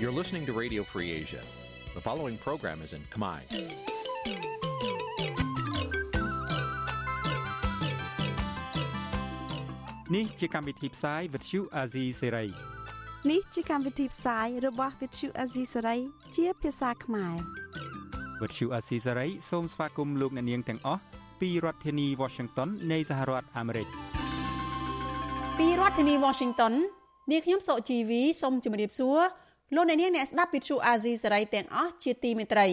You're listening to Radio Free Asia. The following program is in Khmer. Nǐ chi càm bi tiệp xáy vệt chiu a zì sê នេះជាកម្មវិធីផ្សាយរបស់ Vithu Azisari ជាភាសាខ្មែរ វិទ្យុអាស៊ីសេរីសូមស្វាគមន៍លោកអ្នកនាងទាំងអស់ពីរដ្ឋធានី Washington នៃសហរដ្ឋអាមេរិក ពីរដ្ឋធានី Washington នាងខ្ញុំសុជីវីសូមជម្រាបសួរ លោកអ្នកនាងអ្នកស្ដាប់វិទ្យុអាស៊ីសេរីទាំងអស់ជាទីមេត្រី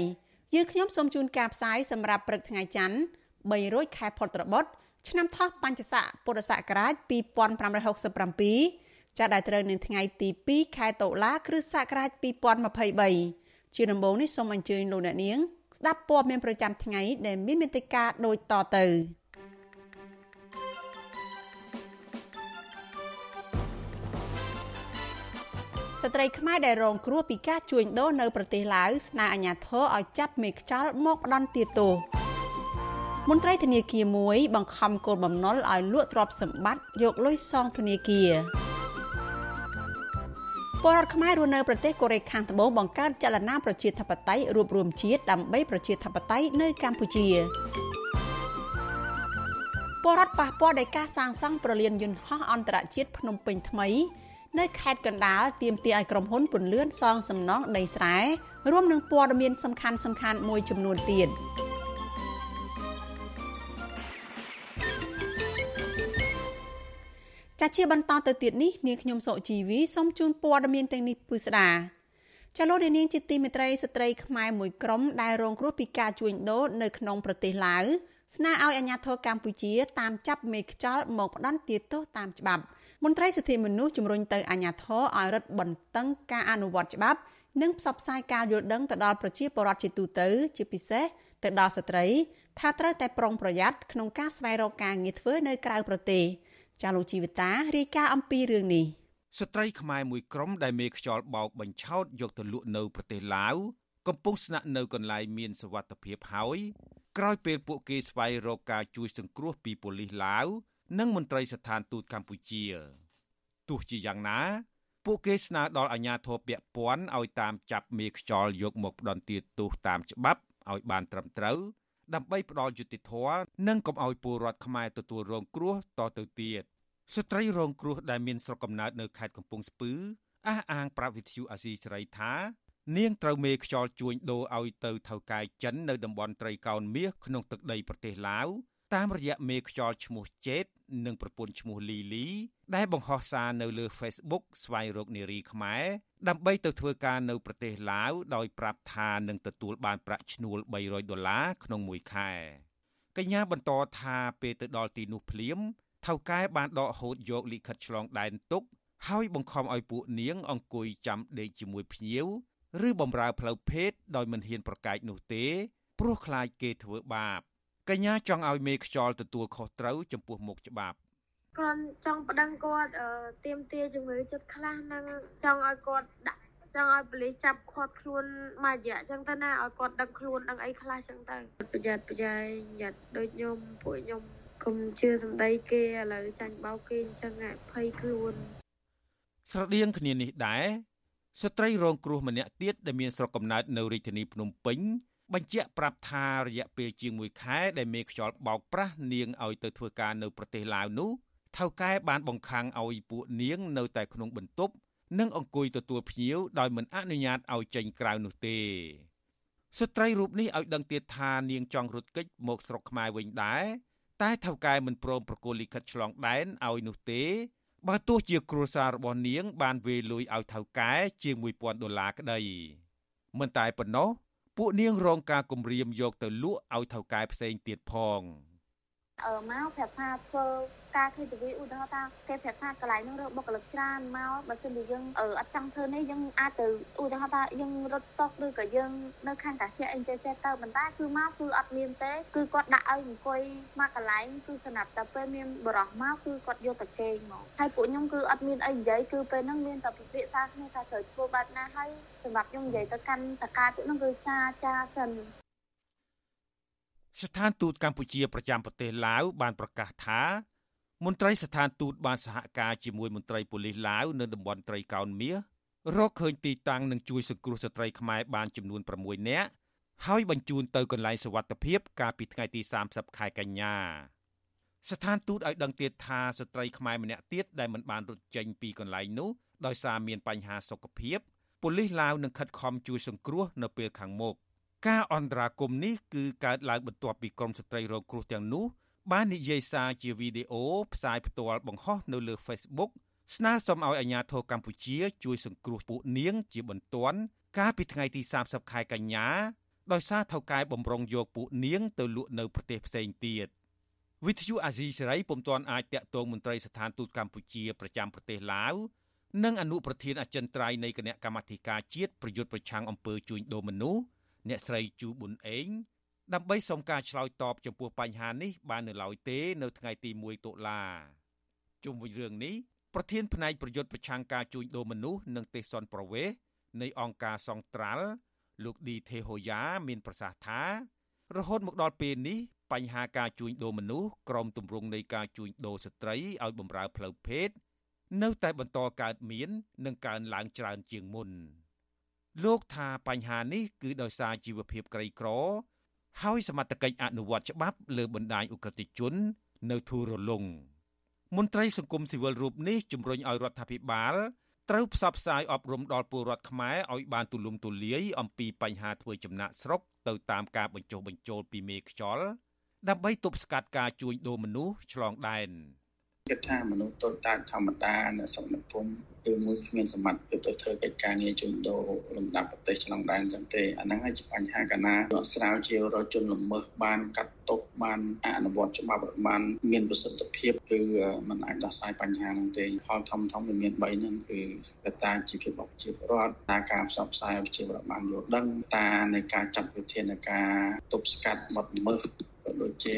យើងខ្ញុំសូមជូនការផ្សាយសម្រាប់ព្រឹកថ្ងៃច័ន្ទ3រោចខែផុតត្របុត្រឆ្នាំថោះបัญចស័កពុរសករាជ2567ចាប់ដែលត្រូវនៅថ្ងៃទី2ខែតុលាគ្រិស្តសករាជ2023ជាដំបូងនេះសូមអញ្ជើញលោកអ្នកនាង ស្ដាប់ព័ត៌មានប្រចាំថ្ងៃដែលមានមេត្តាដូចតទៅ ស្ត្រីខ្មែរដែលរងគ្រោះពីការជួញដូរនៅប្រទេសឡាវស្នើអាជ្ញាធរឲ្យចាប់មេខ្យល់មកផ្ដន់ទាទោសមន្ត្រីធនាគារមួយបង្ខំគោលបំណុលឲ្យលក់ទ្រព្យសម្បត្តិយកលុយសងធនាគារពលរដ្ឋខ្មែររស់នៅប្រទេសកូរ៉េខាងត្បូងបង្កើតចលនាប្រជាធិបតេយ្យរួបរวมជាតិដើម្បីប្រជាធិបតេយ្យនៅកម្ពុជាពលរដ្ឋប៉ះពាល់ដោយការសាងសង់ប្រលានយន្តហោះអន្តរជាតិភ្នំពេញថ្មី នៅខេត្តកណ្ដាលទាមទារឲ្យក្រុមហ៊ុនពន្លឿនសងសំណងដីស្រែរួមនឹងព័ត៌មានសំខាន់សំខាន់មួយចំនួនទៀតចាជាបន្តទៅទៀតនេះនាងខ្ញុំសុជីវីសូមជូនព័ត៌មានទាំងនេះពិស្ដាចាលោកនាងជាទីមេត្រីស្ត្រីខ្មែរមួយក្រុមដែលរងគ្រោះពីការជួញដូរនៅក្នុងប្រទេសឡាវស្នើឲ្យអាជ្ញាធរកម្ពុជាតាមចាប់មេខ្យល់មកផ្ដន្ទាទោសតាមច្បាប់ មន្ត្រីសិទ្ធិមនុស្សជំរុញទៅអាជ្ញាធរឲ្យរឹតបន្តឹងការអនុវត្តច្បាប់ និងផ្សព្វផ្សាយការយល់ដឹងទៅដល់ប្រជាពលរដ្ឋជាទូទៅ ជាពិសេសទៅដល់ស្ត្រីថាត្រូវតែប្រុងប្រយ័ត្នក្នុងការស្វែងរកការងារធ្វើនៅក្រៅប្រទេសចាលោកជីវិតារាយការណ៍អំពីរឿងនេះស្ត្រីខ្មែរមួយក្រុមដែលមេខ្យល់បោកបញ្ឆោតយកទៅលក់នៅប្រទេសឡាវកំពុងស្នាក់នៅកន្លែងមានសុវត្ថិភាពហើយក្រោយពេលពួកគេស្វែងរកការជួយសង្គ្រោះពីប៉ូលីសឡាវ និងមន្ត្រីស្ថានទូតកម្ពុជាទោះជាយ៉ាងណាពួកគេស្នើដល់អាជ្ញាធរពាក់ព័ន្ធឲ្យតាមចាប់មេខ្យល់យកមកផ្ដន្ទាទោសតាមច្បាប់ឲ្យបានត្រឹមត្រូវដើម្បីផ្ដល់យុត្តិធម៌និងកុំឲ្យពលរដ្ឋខ្មែរទទួលរងគ្រោះតទៅទៀតស្ត្រីរងគ្រោះដែលមានស្រុកកំណើតនៅខេត្តកំពង់ស្ពឺអះអាងប្រាប់វិទ្យុអាស៊ីសេរីថា នាងត្រូវមេខ្យល់ជួញដូរឲ្យទៅថៅកែចិននៅតំបន់ត្រីកោណមាសក្នុងទឹកដីប្រទេសឡាវតាមរយៈមេខ្យល់ឈ្មោះជេត និងប្រពន្ធឈ្មោះលីលី ដែលបង្ហោះសារនៅលើ Facebook ស្វែងរកនារីខ្មែរដើម្បីទៅធ្វើការនៅប្រទេសឡាវដោយប្រាប់ថានឹងទទួលបានប្រាក់ឈ្នួល300ដុល្លារក្នុងមួយខែកញ្ញាបន្តថាពេលទៅដល់ទីនោះភ្លាមថៅកែបានដកហូតយកលិខិតឆ្លងដែនទុកហើយបង្ខំឲ្យពួកនាងអង្គុយចាំដេកជាមួយភ្ញៀវឬបំរើផ្លូវភេទដោយមិនហ៊ានប្រកែកនោះទេព្រោះខ្លាចគេធ្វើបាប កញ្ញាចង់ឲ្យមេខ្យល់ទទួលខុសត្រូវចំពោះមុខច្បាប់គាត់ចង់ប្តឹងគាត់ទៀមទាជំងឺចិត្តខ្លះនឹងចង់ឲ្យគាត់ដាក់ចង់ឲ្យប៉ូលីសចាប់ខាត់ខ្លួនមួយរយៈអញ្ចឹងទៅណាឲ្យគាត់ដឹកខ្លួនដឹងអីខ្លះអញ្ចឹងទៅប្រយ័ត្នប្រយែងយ៉ាត់ដូចខ្ញុំពួកខ្ញុំកុំជឿសម្ដីគេឥឡូវចាញ់បោកគេអញ្ចឹងភ័យខ្លួនស្រដៀងគ្នានេះដែរស្ត្រីរងគ្រោះម្នាក់ទៀតដែលមានស្រុកកំណើតនៅរាជធានីភ្នំពេញ បញ្ជាក់ប្រាប់ថារយៈពេលជាង1ខែដែលមេខ្យល់បោកប្រាស់នាងឲ្យទៅធ្វើការនៅប្រទេសឡាវនោះថៅកែបានបង្ខាំងឲ្យពួកនាងនៅតែក្នុងបន្ទប់និងអង្គុយទទួលភ្ញៀវដោយមិនអនុញ្ញាតឲ្យចេញក្រៅនោះទេស្ត្រីរូបនេះឲ្យដឹងទៀតថានាងចង់រត់គេចមកស្រុកខ្មែរវិញដែរតែថៅកែមិនព្រមប្រគល់លិខិតឆ្លងដែនឲ្យនោះទេបើទោះជាគ្រួសាររបស់នាងបានវេលុយឲ្យថៅកែជាង1000ដុល្លារក្តីមិនតែប៉ុណ្ណោះ ពួកនាងរងការគំរាមយកទៅលក់ឲ្យថៅកែផ្សេងទៀតផងអឺ មកប្រាប់ថាធ្វើការ KTV ឧទាហរណ៍ថាគេប្រាប់ថាកន្លែងនោះរកបុគ្គលិកច្រើនមកបើសិនជាយើងអត់ចង់ធ្វើនេះយើងអាចទៅឧទាហរណ៍ថាយើងរត់តុកឬក៏យើងនៅខាងកាសៀអីចេះចេះទៅប៉ុន្តែគឺមកគឺអត់មានទេគឺគាត់ដាក់ឲ្យអង្គុយមកកន្លែងគឺសម្រាប់តែពេលមានបរោះមកគឺគាត់យកតែគេងមកហើយពួកខ្ញុំគឺអត់មានអីនិយាយគឺពេលហ្នឹងមានតែពិភាក្សាគ្នាថាត្រូវធ្វើបែបណាហើយសម្រាប់ខ្ញុំនិយាយទៅកាន់តកាពួកហ្នឹងគឺចាចាសិន ស្ថានទូតកម្ពុជាប្រចាំប្រទេសឡាវបានប្រកាសថា មន្ត្រីស្ថានទូតបានសហការជាមួយមន្ត្រីប៉ូលីសឡាវនៅតំបន់ត្រីកោណមាសរកឃើញទីតាំងនិងជួយសង្គ្រោះស្ត្រីខ្មែរបានចំនួន6នាក់ហើយបញ្ជូនទៅកន្លែងសុវត្ថិភាពកាលពីថ្ងៃទី30ខែកញ្ញាស្ថានទូតឲ្យដឹងទៀតថាស្ត្រីខ្មែរម្នាក់ទៀតដែលមិនបានរត់ចេញពីកន្លែងនោះដោយសារមានបញ្ហាសុខភាពប៉ូលីសឡាវនឹងខិតខំជួយសង្គ្រោះនៅពេលខាងមុខ ការអន្តរាគមន៍នេះគឺកើតឡើងបន្ទាប់ពីក្រុមស្ត្រីរងគ្រោះទាំងនោះបាននិយាយសារជាវីដេអូផ្សាយផ្ទាល់បង្ហោះនៅលើ Facebook ស្នើសុំឲ្យអាជ្ញាធរកម្ពុជាជួយសង្គ្រោះពួកនាងជាបន្ទាន់កាលពីថ្ងៃទី30ខែកញ្ញាដោយសារថៅកែបំរុងយកពួកនាងទៅលក់នៅប្រទេសផ្សេងទៀតវិទ្យុអាស៊ីសេរីពុំទាន់អាចតាក់ទងមន្ត្រីស្ថានទូតកម្ពុជាប្រចាំប្រទេសឡាវនិងអនុប្រធានអចិន្ត្រៃយ៍នៃគណៈកម្មាធិការជាតិប្រយុទ្ធប្រឆាំងអំពើជួញដូរមនុស្ស អ្នកស្រីជូប៊ុនអេងដើម្បីសុំការឆ្លើយតបចំពោះបញ្ហានេះបាននៅឡើយទេនៅថ្ងៃទី1តុលាជុំវិញរឿងនេះប្រធានផ្នែកប្រយុទ្ធប្រឆាំងការជួញដូរមនុស្សនិងទេសនប្រវេសនៃអង្គការសង្ត្រាល់លោកឌីទេហូយ៉ាមានប្រសាសន៍ថា រហូតមកដល់ពេលនេះបញ្ហាការជួញដូរមនុស្សក្រមទម្រង់នៃការជួញដូរស្ត្រីឲ្យបម្រើផ្លូវភេទនៅតែបន្តកើតមាន និងកើនឡើងច្រើនជាងមុន លោកថាបញ្ហានេះគឺដោយសារជីវភាពក្រីក្រ ហើយសមត្ថកិច្ចអនុវត្តច្បាប់លើបណ្ដាញឧក្រិដ្ឋជន នៅធូររលុងមន្ត្រីសង្គមស៊ីវិលរូបនេះជំរុញឲ្យរដ្ឋាភិបាលត្រូវផ្សព្វផ្សាយអប់រំដល់ពលរដ្ឋខ្មែរឲ្យបានទូលំទូលាយអំពីបញ្ហាធ្វើចំណាក់ស្រុកទៅតាមការបញ្ចុះបញ្ចូលពីមេខ្យល់ដើម្បីទប់ស្កាត់ការជួញដូរមនុស្សឆ្លងដែន គិតថាមនុស្សតូចតាចធម្មតានៅសង្គមឬមួយគ្មានសមត្ថភាពទៅធ្វើកិច្ចការងារជួញដូរលំដាប់ប្រទេសឆ្លងដែនចឹងទេអាហ្នឹងហើយជាបញ្ហាកាលណាដកស្រាវជារជនល្មើសបានកាត់ទោសបានអនុវត្តច្បាប់បានមានប្រសិទ្ធភាពគឺมันអាចដោះស្រាយបញ្ហាហ្នឹងទេផលធំធំវាមាន3ហ្នឹងគឺកត្តាជីវភាពរបស់ប្រជាពលរដ្ឋតាការផ្សព្វផ្សាយប្រជាពលរដ្ឋបានយល់ដឹងតានៃការចាត់វិធានការទប់ស្កាត់បទល្មើសក៏ដូចជា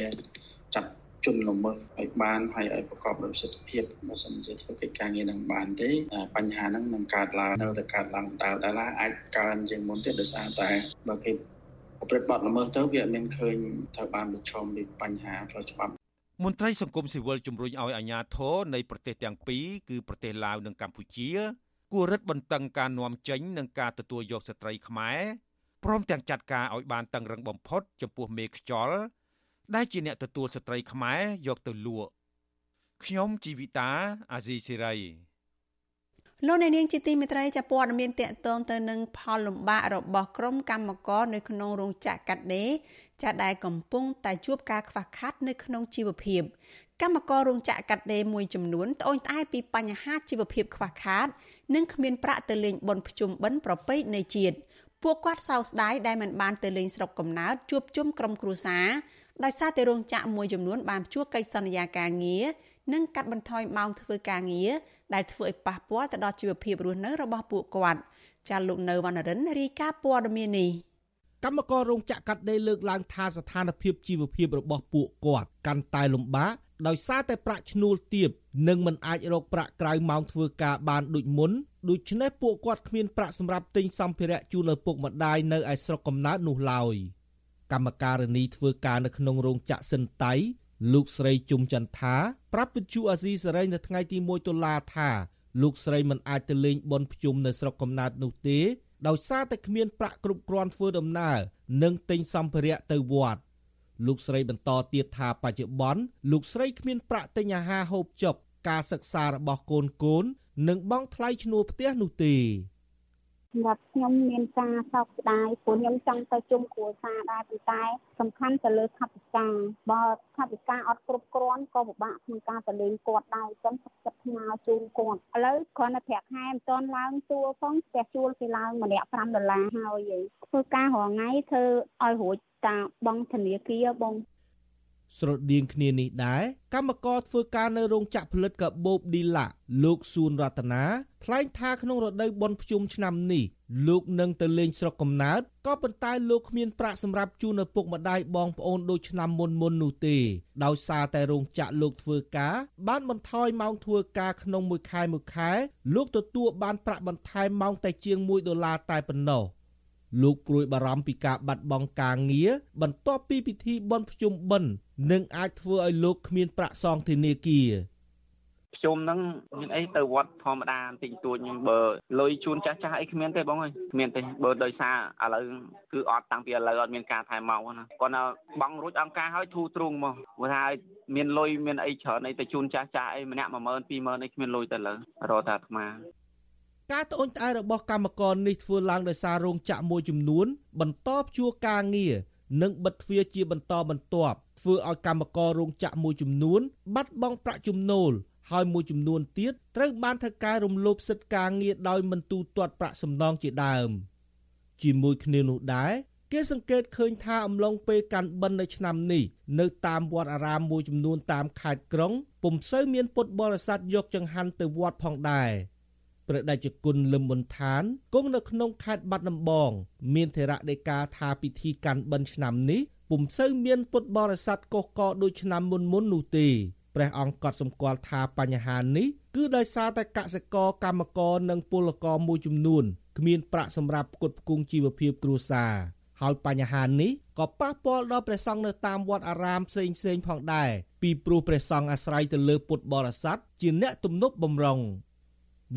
ចាត់ ជនល្មើសឲ្យបានហើយឲ្យប្រកបដោយប្រសិទ្ធភាពបើសិនជាធ្វើកិច្ចការងារនឹងបានទេបញ្ហាហ្នឹងនឹងកើតឡើងនៅតែកើតឡើងដដែលដែរអាចកើនជាងមុនទៀតដោយសារតែបើគេប្រព្រឹត្តបទល្មើសទៅវាអត់មានឃើញត្រូវបានប្រឈមនឹងបញ្ហាផ្លូវច្បាប់មន្ត្រីសង្គមស៊ីវិលជំរុញឲ្យអាជ្ញាធរនៃប្រទេសទាំងពីរគឺប្រទេសឡាវនិងកម្ពុជាគួររឹតបន្តឹងការនាំចេញនិងការទទួលយកស្ត្រីខ្មែរព្រមទាំងចាត់ការឲ្យបានតឹងរឹងបំផុតចំពោះមេខ្យល់ ដែលជាអ្នកទទួលស្ត្រីខ្មែរយកទៅលក់ខ្ញុំជីវិតាអាស៊ីសេរីលោកអ្នកនាងជាទីមេត្រីចាព័ត៌មានតកតងទៅនឹងផលលំបាករបស់ក្រុមកម្មករនៅក្នុងរោងចក្រកាត់ដេរចាដែលកំពុងតែជួបការខ្វះខាតនៅក្នុងជីវភាពកម្មកររោងចក្រកាត់ដេរមួយចំនួនត្អូញត្អែពីបញ្ហាជីវភាពខ្វះខាត និងគ្មានប្រាក់ទៅលេងបុណ្យភ្ជុំបិណ្ឌប្រពៃណីជាតិពួកគាត់សោកស្ដាយដែលមិនបានទៅលេងស្រុកកំណើតជួបជុំក្រុមគ្រួសារ ដោយសារតែរោងចក្រមួយចំនួនបានជួបកិច្ចសន្យាការងារនិងកាត់បន្ថយម៉ោងធ្វើការងារដែលធ្វើឲ្យប៉ះពាល់ទៅដល់ជីវភាពរស់នៅរបស់ពួកគាត់ចាលោកនៅវណ្ណរិនរាយការណ៍ព័ត៌មាននេះកម្មកររោងចក្រកាត់ដេរលើកឡើងថាស្ថានភាពជីវភាពរបស់ពួកគាត់កាន់តែលំបាកដោយសារតែប្រាក់ឈ្នួលទាបនិងមិនអាចរកប្រាក់ក្រៅម៉ោងធ្វើការបានដូចមុនដូច្នេះពួកគាត់គ្មានប្រាក់សម្រាប់ទិញសម្ភារៈជូនឪពុកម្ដាយនៅឯស្រុកកំណើតនោះឡើយ។ កម្មការនីធ្វើការនៅក្នុងរោងចក្រសិនតៃលោកស្រីជុំចន្ទថា ប្រាប់វិទ្យុអាស៊ីសេរីនៅថ្ងៃទី1តុលាថាលោកស្រីមិនអាចទៅលេងបុណ្យភ្ជុំនៅស្រុកកំណើតនោះទេដោយសារតែគ្មានប្រាក់គ្រប់គ្រាន់ធ្វើដំណើរនិងទិញសម្ភារៈទៅវត្តលោកស្រីបន្តទៀតថាបច្ចុប្បន្នលោកស្រីគ្មានប្រាក់ទិញអាហារហូបចុកការសិក្សារបស់កូនកូននិងបង់ថ្លៃឈ្នួលផ្ទះនោះទេ សម្រាប់ខ្ញុំមានការសោកស្ដាយព្រោះខ្ញុំចង់ទៅជុំគ្រួសារដែរប៉ុន្តែ សំខាន់ទៅលើថវិកាបើថវិកាអត់គ្រប់គ្រាន់ក៏ពិបាកក្នុងការទៅលេងគាត់ដែរអញ្ចឹងសុខចិត្តផ្ញើជូនគាត់ឥឡូវគ្រាន់តែប្រាក់ខែមិនទាន់ឡើងជួលផងផ្ទះជួលគេឡើងម្នាក់5ដុល្លារហើយធ្វើការរាល់ថ្ងៃធ្វើឲ្យរួចតាបងធនាគារបង ស្រដៀងគ្នានេះដែរកម្មករធ្វើការនៅរោងចក្រផលិតកាបូបឌីឡាលោកសួនរតនាថ្លែងថាក្នុងរដូវបុណ្យភ្ជុំឆ្នាំនេះលោកនឹងទៅលេងស្រុកកំណើតក៏ប៉ុន្តែលោកគ្មានប្រាក់សម្រាប់ជូនឪពុកម្ដាយបងប្អូនដូចឆ្នាំមុនមុននោះទេដោយសារតែរោងចក្រលោកធ្វើការបានបន្ថយម៉ោងធ្វើការក្នុងមួយខែមួយខែលោកទទួលបានប្រាក់បន្ថែមម៉ោងតែជាង1ដុល្លារតែប៉ុណ្ណោះ លោកព្រួយបារម្ភពីការបាត់បង់ការងារបន្ទាប់ពីពិធីបុណ្យភ្ជុំបិណ្ឌនិងអាចធ្វើឲ្យលោកគ្មានប្រាក់សងធនាគារខ្ញុំហ្នឹងមានអីទៅវត្តធម្មតាបន្តិចតួចហ្នឹងបើលុយជូនចាស់ចាស់អីគ្មានទេបងអើយគ្មានទេបើដោយសារឥឡូវគឺអត់តាំងពីឥឡូវអត់មានការថែមកណាគាត់ថាបងរួចអង្គការហើយធូរទ្រូងមកគាត់ថាមានលុយមានអីច្រើនអីទៅជូនចាស់ចាស់អីម្នាក់10000 20000អីគ្មានលុយទៅលើរកតែអាត្មា ការត្អូញត្អែររបស់កម្មករនេះធ្វើឡើងដោយសាររោងចក្រមួយចំនួន បន្តព្យួរការងារនិងបិទទ្វារជាបន្តបន្ទាប់ធ្វើឲ្យកម្មកររោងចក្រមួយចំនួន បាត់បង់ប្រាក់ចំណូលហើយមួយចំនួនទៀតត្រូវបានធ្វើការរំលោភសិទ្ធិការងារដោយមិនទូទាត់ប្រាក់សំណងជាដើម ជាមួយគ្នានោះដែរគេសង្កេតឃើញថាអំឡុងពេលកាន់បិណ្ឌនៅឆ្នាំនេះនៅតាមវត្តអារាមមួយចំនួនតាមខេត្តក្រុងពុំសូវមានពុទ្ធបរិស័ទយកចង្ហាន់ទៅវត្តផងដែរ ព្រះដេចគុណលឹមប៊ុនឋានគង់នៅក្នុងខេត្តបាត់ដំបង មានធរៈដីកាថាពិធីកាន់បិណ្ឌឆ្នាំនេះពុំសូវមានពុទ្ធបរិស័ទកុសកដូចឆ្នាំមុនមុននោះទេព្រះអង្គក៏សម្គាល់ថាបញ្ហានេះគឺដោយសារតែកសិករកម្មករនិងពលករមួយចំនួនគ្មានប្រាក់សម្រាប់ផ្គត់ផ្គង់ជីវភាពគ្រួសារហើយបញ្ហានេះក៏ប៉ះពាល់ដល់ព្រះសង្ឃនៅតាមវត្តអារាមផ្សេងផ្សេងផងដែរពីព្រោះព្រះសង្ឃអាស្រ័យទៅលើពុទ្ធបរិស័ទជាអ្នកទំនប់បំរុង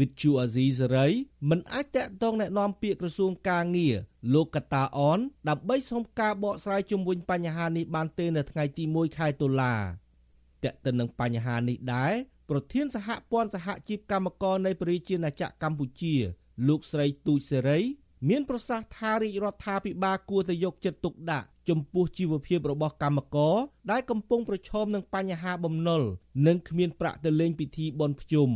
វិទ្យុអាស៊ីសេរីមិនអាចតាក់ទងแนะនាំពាក្យក្រសួងកាងារលោកកតាអនដើម្បីសុំការបកស្រាយជុំវិញបញ្ហានេះបានទេនៅថ្ងៃទី1ខែតុលាតេតិននឹងបញ្ហានេះដែរប្រធានសហព័ន្ធសហជីពកម្មករនៃប្រជាណាចក្រកម្ពុជា លោកស្រីទូចសេរី មានប្រសាសន៍ថារាជរដ្ឋាភិបាលគួរតែយកចិត្តទុកដាក់ចំពោះជីវភាពរបស់កម្មករដែលកំពុងប្រឈមនឹងបញ្ហាបំណុលនិងគ្មានប្រាក់ទៅលេងពិធីបុណ្យភ្ជុំ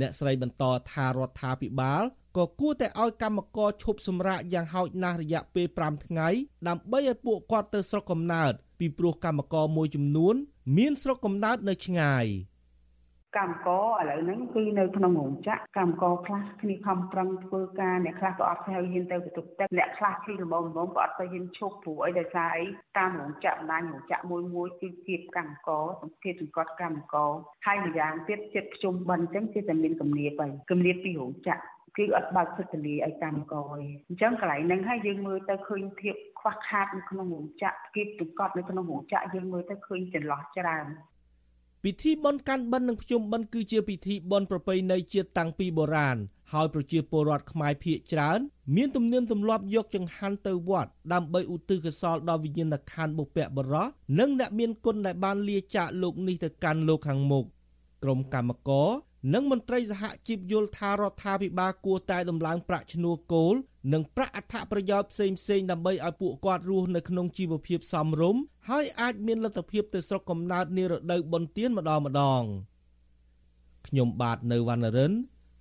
អ្នកស្រីបន្តថារដ្ឋាភិបាលក៏គួរតែឲ្យកម្មករឈប់សម្រាកយ៉ាងហោចណាស់រយៈពេល5ថ្ងៃដើម្បីឲ្យពួកគាត់ទៅស្រុកកំណើតពីព្រោះកម្មករមួយចំនួន មានស្រុកកំណើតនៅឆ្ងាយ កម្មករឥឡូវហ្នឹងគឺនៅក្នុងរោងចក្រកម្មករខ្លះគ្នាខំប្រឹងធ្វើការអ្នកខ្លះក៏អត់ទៅហ៊ានទៅបន្ទប់ទឹកអ្នកខ្លះគឺល្មមល្មមក៏អត់ទៅហ៊ានឈប់ព្រោះអីដោយសារអីតាមរោងចក្របណ្ដាញរោងចក្រមួយមួយគឺគៀបកម្មករសង្កេតសង្កត់កម្មករហើយម្យ៉ាងទៀតចិត្តខ្ជុំបិណ្ឌអញ្ចឹងគឺតែមានគម្រាបហើយគម្រាបពីរោងចក្រគឺអត់បើកសិទ្ធិលាឲ្យកម្មករទេអញ្ចឹងកន្លែងហ្នឹងហើយយើងមើលទៅឃើញភាពខ្វះខាតនៅក្នុងរោងចក្រគៀបសង្កត់នៅក្នុងរោងចក្រយើងមើលទៅឃើញចន្លោះច្រើន ពិធីបុណ្យកាន់បិណ្ឌនិងភ្ជុំបិណ្ឌគឺជាពិធីបុណ្យប្រពៃណីជាតិតាំងពីបុរាណហើយប្រជាពលរដ្ឋខ្មែរភាគច្រើន មានទំនៀមទម្លាប់យកចង្ហាន់ទៅវត្តដើម្បីឧទ្ទិសកុសលដល់វិញ្ញាណក្ខន្ធបុព្វបុរសនិងអ្នកមានគុណដែលបានលាចាកលោកនេះទៅកាន់លោកខាងមុខក្រុមកម្មករ និងមន្ត្រីសហជីពយល់ថារដ្ឋាភិបាលគួរតែដំឡើងប្រាក់ឈ្នួលគោលនិងប្រាក់អត្ថប្រយោជន៍ផ្សេងផ្សេងដើម្បីឲ្យពួកគាត់រស់នៅក្នុងជីវភាពសមរម្យហើយអាចមានលទ្ធភាពទៅស្រុកកំណើតនារដូវបុណ្យទានម្ដងម្ដងខ្ញុំបាទនៅវណ្ណរិន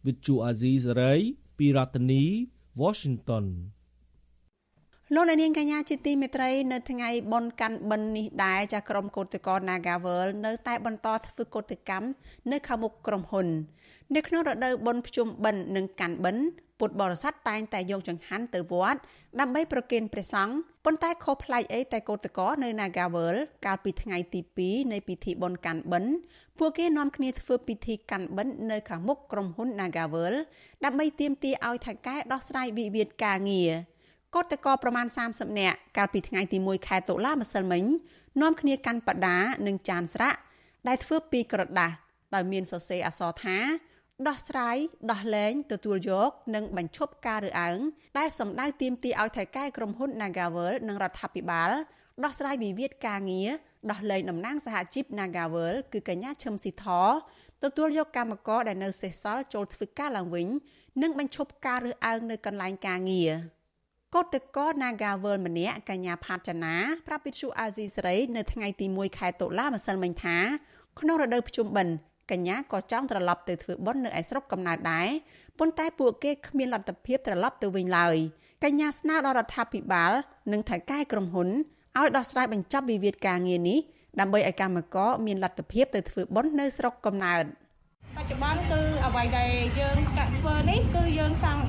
With Chu Azizi Saray ពីរដ្ឋធានី Washington លោកនាងកញ្ញាជាទីមេត្រីនៅថ្ងៃបុណ្យកាន់បិណ្ឌនេះដែរចាក្រុមកោតក្រ Nagavel នៅតែបន្តធ្វើកោតកម្មនៅខាងមុខក្រុមហ៊ុន នៅក្នុងរដូវបុណ្យភ្ជុំបិណ្ឌនិងកាន់បិណ្ឌពុទ្ធបរិស័ទតែងតែយកចង្ហាន់ទៅវត្តដើម្បីប្រគេនព្រះសង្ឃប៉ុន្តែខុសប្លែកអីតែកោតក្រនៅ Nagavel កាលពីថ្ងៃទី2នៃពិធីបុណ្យកាន់បិណ្ឌពួកគេនាំគ្នាធ្វើពិធីកាន់បិណ្ឌនៅខាងមុខក្រុមហ៊ុន Nagavel ដើម្បីទាមទារឲ្យថៅកែដោះស្រាយវិវាទការងារ កោតក្រប្រមាណ30នាក់កាលពីថ្ងៃទី1ខែតុលាម្សិលមិញនាំគ្នាកាន់បដានិងចានស្រាក់ដែលធ្វើពីក្រដាសដោយមានសរសេរអក្សរថាដោះស្រាយដោះលែងទទួលយកនិងបញ្ឈប់ការរើអើងដែលសម្ដៅទាមទារឲ្យថៃកែក្រុមហ៊ុន Nagavel និងរដ្ឋាភិបាលដោះស្រាយវិវាទការងារដោះលែងតំណាងសហជីព Nagavel គឺកញ្ញាឈឹមស៊ីធទទួលយកកម្មករដែលនៅសេសសល់ចូលធ្វើការឡើងវិញ និងបញ្ឈប់ការរើសអើងនៅកន្លែងការងារ កោតតក Nagavel ម្នាក់កញ្ញាផាតចនាប្រាប់វិទ្យុអាស៊ីសេរីនៅថ្ងៃទី1ខែតុលាម្សិលមិញថាក្នុងរដូវភ្ជុំបិណ្ឌកញ្ញាក៏ចង់ត្រឡប់ទៅធ្វើបុណ្យនៅឯស្រុកកំណើតដែរប៉ុន្តែពួកគេគ្មានលទ្ធភាពត្រឡប់ទៅវិញឡើយកញ្ញាស្នើដល់រដ្ឋាភិបាលនិងថៅកែក្រុមហ៊ុនឲ្យដោះស្រាយបញ្ចប់វិវាទការងារនេះដើម្បីឲ្យកម្មករមានលទ្ធភាពទៅធ្វើបុណ្យនៅស្រុកកំណើតបច្ចុប្បន្នគឺអ្វីដែលយើងកាត់ធ្វើនេះគឺយើងចង់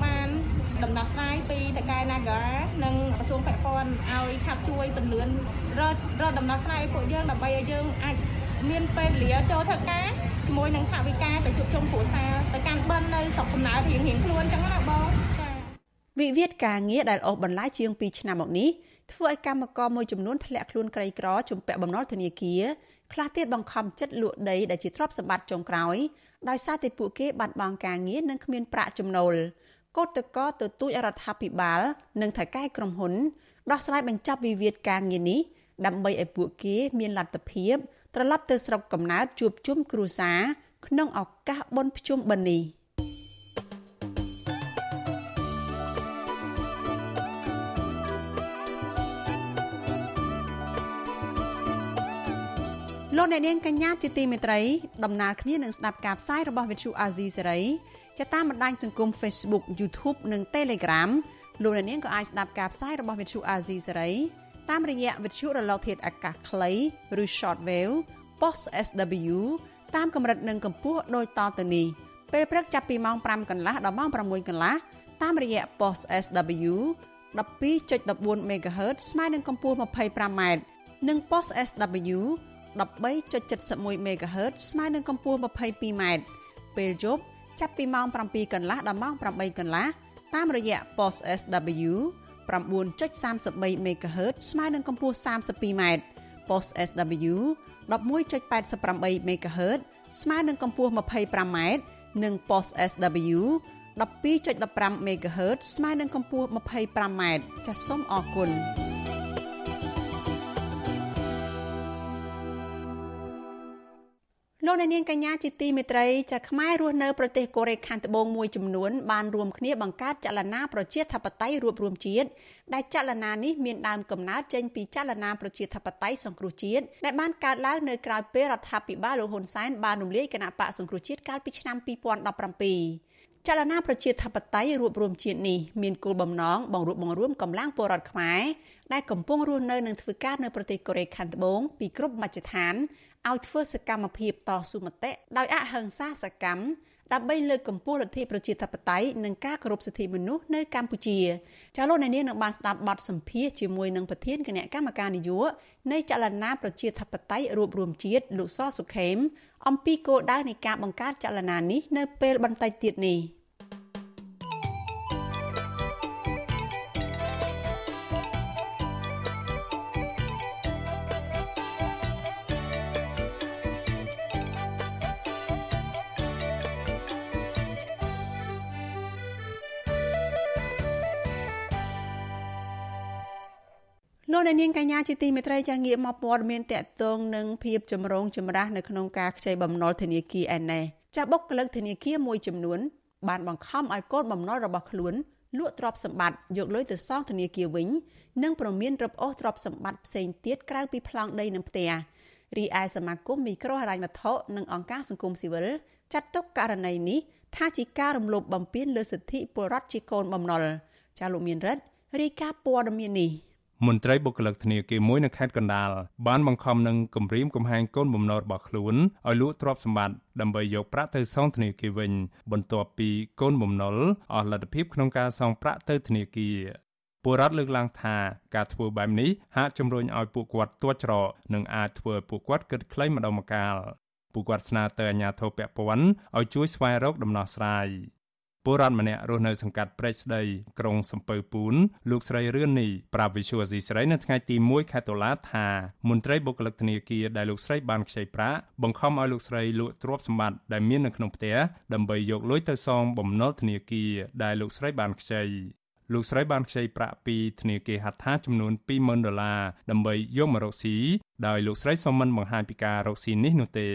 បាន ដំណោះស្រាយពីតកែ Naga និងក្រសួងពាក់ព័ន្ធឲ្យឆាប់ជួយពន្លឿនរត់រត់ដំណោះស្រាយពួកយើងដើម្បីឲ្យយើងអាចមានពេលវេលាចូលធ្វើការជាមួយនឹងថវិកាទៅជួបជុំគ្រួសារទៅកាន់បិណ្ឌនៅស្រុកកំណើតរៀងរៀងខ្លួនអញ្ចឹងណាបងចាវិវាទការងារដែលអូសបន្លាយជាង2ឆ្នាំមកនេះធ្វើឲ្យកម្មករមួយចំនួនធ្លាក់ខ្លួនក្រីក្រជំពាក់បំណុលធនាគារខ្លះទៀតបង្ខំចិត្តលក់ដីដែលជាទ្រព្យសម្បត្តិចុងក្រោយដោយសារតែពួកគេបាត់បង់ការងារនិងគ្មានប្រាក់ចំណូល កោតតកទទូចរដ្ឋាភិបាល និងថៅកែក្រុមហ៊ុនដោះស្រាយបញ្ចប់វិវាទការងារនេះដើម្បីឲ្យពួកគេមានលទ្ធភាពត្រឡប់ទៅស្រុកកំណើតជួបជុំគ្រួសារក្នុងឱកាសបុណ្យភ្ជុំបិណ្ឌនេះលោកអ្នកនាងកញ្ញាជាទីមេត្រីដំណើរគ្នានឹងស្ដាប់ការផ្សាយរបស់វិទ្យុអាស៊ីសេរី ចាតាមបណ្ដាញសង្គម Facebook YouTube និង Telegram លោកអ្នកនាងក៏អាចស្ដាប់ការផ្សាយរបស់វិទ្យុអាស៊ីសេរីតាមរយៈវិទ្យុរលកធាតុអាកាសខ្លីឬ Shortwave Post SW តាមកម្រិតនិងកម្ពស់ដូចតទៅនេះពេលព្រឹកចាប់ពីម៉ោង5កន្លះដល់ម៉ោង6កន្លះតាមរយៈ Post SW 12.14 MHz ស្មើនឹងកម្ពស់ 25m និង Post SW 13.71 MHz ស្មើនឹងកម្ពស់ 22m ពេលយប់ ចាប់ពីម៉ោង7កន្លះដល់ម៉ោង8កន្លះតាមរយៈ Post SW 9.33 MHz ស្មើនឹងកម្ពស់ 32m Post SW 11.88 MHz ស្មើនឹងកម្ពស់ 25m និង Post SW 12.15 MHz ស្មើនឹងកម្ពស់ 25m ចាសសូមអរគុណ លោកអ្នកនាងកញ្ញាជាទីមេត្រីចាខ្មែររស់នៅប្រទេសកូរ៉េខាងត្បូងមួយចំនួនបានរួមគ្នាបង្កើតចលនាប្រជាធិបតេយ្យរួបរวมជាតិដែលចលនានេះមានដើមកំណើតចេញពីចលនាប្រជាធិបតេយ្យសង្គ្រោះជាតិដែលបានកើតឡើងនៅក្រៅពេលរដ្ឋាភិបាលលោកហ៊ុនសែនបានរំលាយគណៈបកសង្គ្រោះជាតិកាលពីឆ្នាំ2017ចលនាប្រជាធិបតេយ្យរួបរวมជាតិនេះមានគោលបំណងបង្រួបបង្រួមកម្លាំងពលរដ្ឋខ្មែរដែលកំពុងរស់នៅនិងធ្វើការនៅប្រទេសកូរ៉េខាងត្បូងពីគ្រប់មជ្ឈដ្ឋាន ឲ្យធ្វើសកម្មភាពតស៊ូមតិដោយអហិង្សាសកម្មដើម្បីលើកកម្ពស់លទ្ធិប្រជាធិបតេយ្យនិងការគោរពសិទ្ធិមនុស្សនៅកម្ពុជាចាលោកអ្នកនាងនឹងបានស្ដាប់បទសម្ភាសជាមួយនឹងប្រធានគណៈកម្មការនយោបាយនៃចលនាប្រជាធិបតេយ្យរួបរวมជាតិលោកសសុខេមអំពីគោលដៅនៃការបង្កើតចលនានេះនៅពេលបន្តិចទៀតនេះ។ លោកអ្នកនាងកញ្ញាជាទីមេត្រីចាស់ងាកមកព័ត៌មានតកតងនឹងភាពចម្រូងចម្រាសនៅក្នុងការខ្ចីបំណុលធនាគារអេណេសចាស់បុគ្គលិកធនាគារមួយចំនួន បានបង្ខំឲ្យកូនបំណុលរបស់ខ្លួនលក់ទ្រព្យសម្បត្តិយកលុយទៅសងធនាគារវិញនិងប្រមានរឹបអូសទ្រព្យសម្បត្តិផ្សេងទៀតក្រៅពីប្លង់ដីនិងផ្ទះរីឯសមាគមមីក្រូហិរញ្ញវត្ថុនិងអង្គការសង្គមស៊ីវិលចាត់ទុកករណីនេះថាជាការរំលោភបំពានលើសិទ្ធិពលរដ្ឋជាកូនបំណុលចាលោកមានរិទ្ធរាយការណ៍ព័ត៌មាននេះ មន្ត្រីបុគ្គលិកធនាគារមួយនៅខេត្តកណ្ដាលបានបង្ខំនឹងគម្រាមកំហែងកូនបំណុលរបស់ខ្លួនឲ្យលក់ទ្រព្យសម្បត្តិដើម្បីយកប្រាក់ទៅសងធនាគារវិញ បន្ទាប់ពីកូនបំណុលអស់លទ្ធភាពក្នុងការសងប្រាក់ទៅធនាគារពលរដ្ឋលើកឡើងថាការធ្វើបែបនេះហាក់ជំរុញឲ្យពួកគាត់ទាត់ច្រកនិងអាចធ្វើឲ្យពួកគាត់គិតខ្លីម្ដងម្កាលពួកគាត់ស្នើទៅអាជ្ញាធរពាក់ព័ន្ធឲ្យជួយស្វែងរកដំណោះស្រាយ ពលរដ្ឋម្នាក់រស់នៅសង្កាត់ព្រែកស្ដីក្រុងសំពៅពូនលោកស្រីរឿននេះប្រាប់វិសុវអាស៊ីស្រីនៅថ្ងៃទី1ខែតុលាថាមន្ត្រីបុគ្គលិកធនាគារដែលលោកស្រីបានខ្ចីប្រាក់បង្ខំឲ្យលោកស្រីលក់ទ្រព្យសម្បត្តិដែលមាននៅក្នុងផ្ទះដើម្បីយកលុយទៅសងបំណុលធនាគារដែលលោកស្រីបានខ្ចីលោកស្រីបានខ្ចីប្រាក់ពីធនាគារហត្ថាចំនួន20000ដុល្លារដើម្បីយកម្ករកស៊ីដោយលោកស្រីសូមមិនបង្ហាញពីការរកស៊ីនេះនោះទេ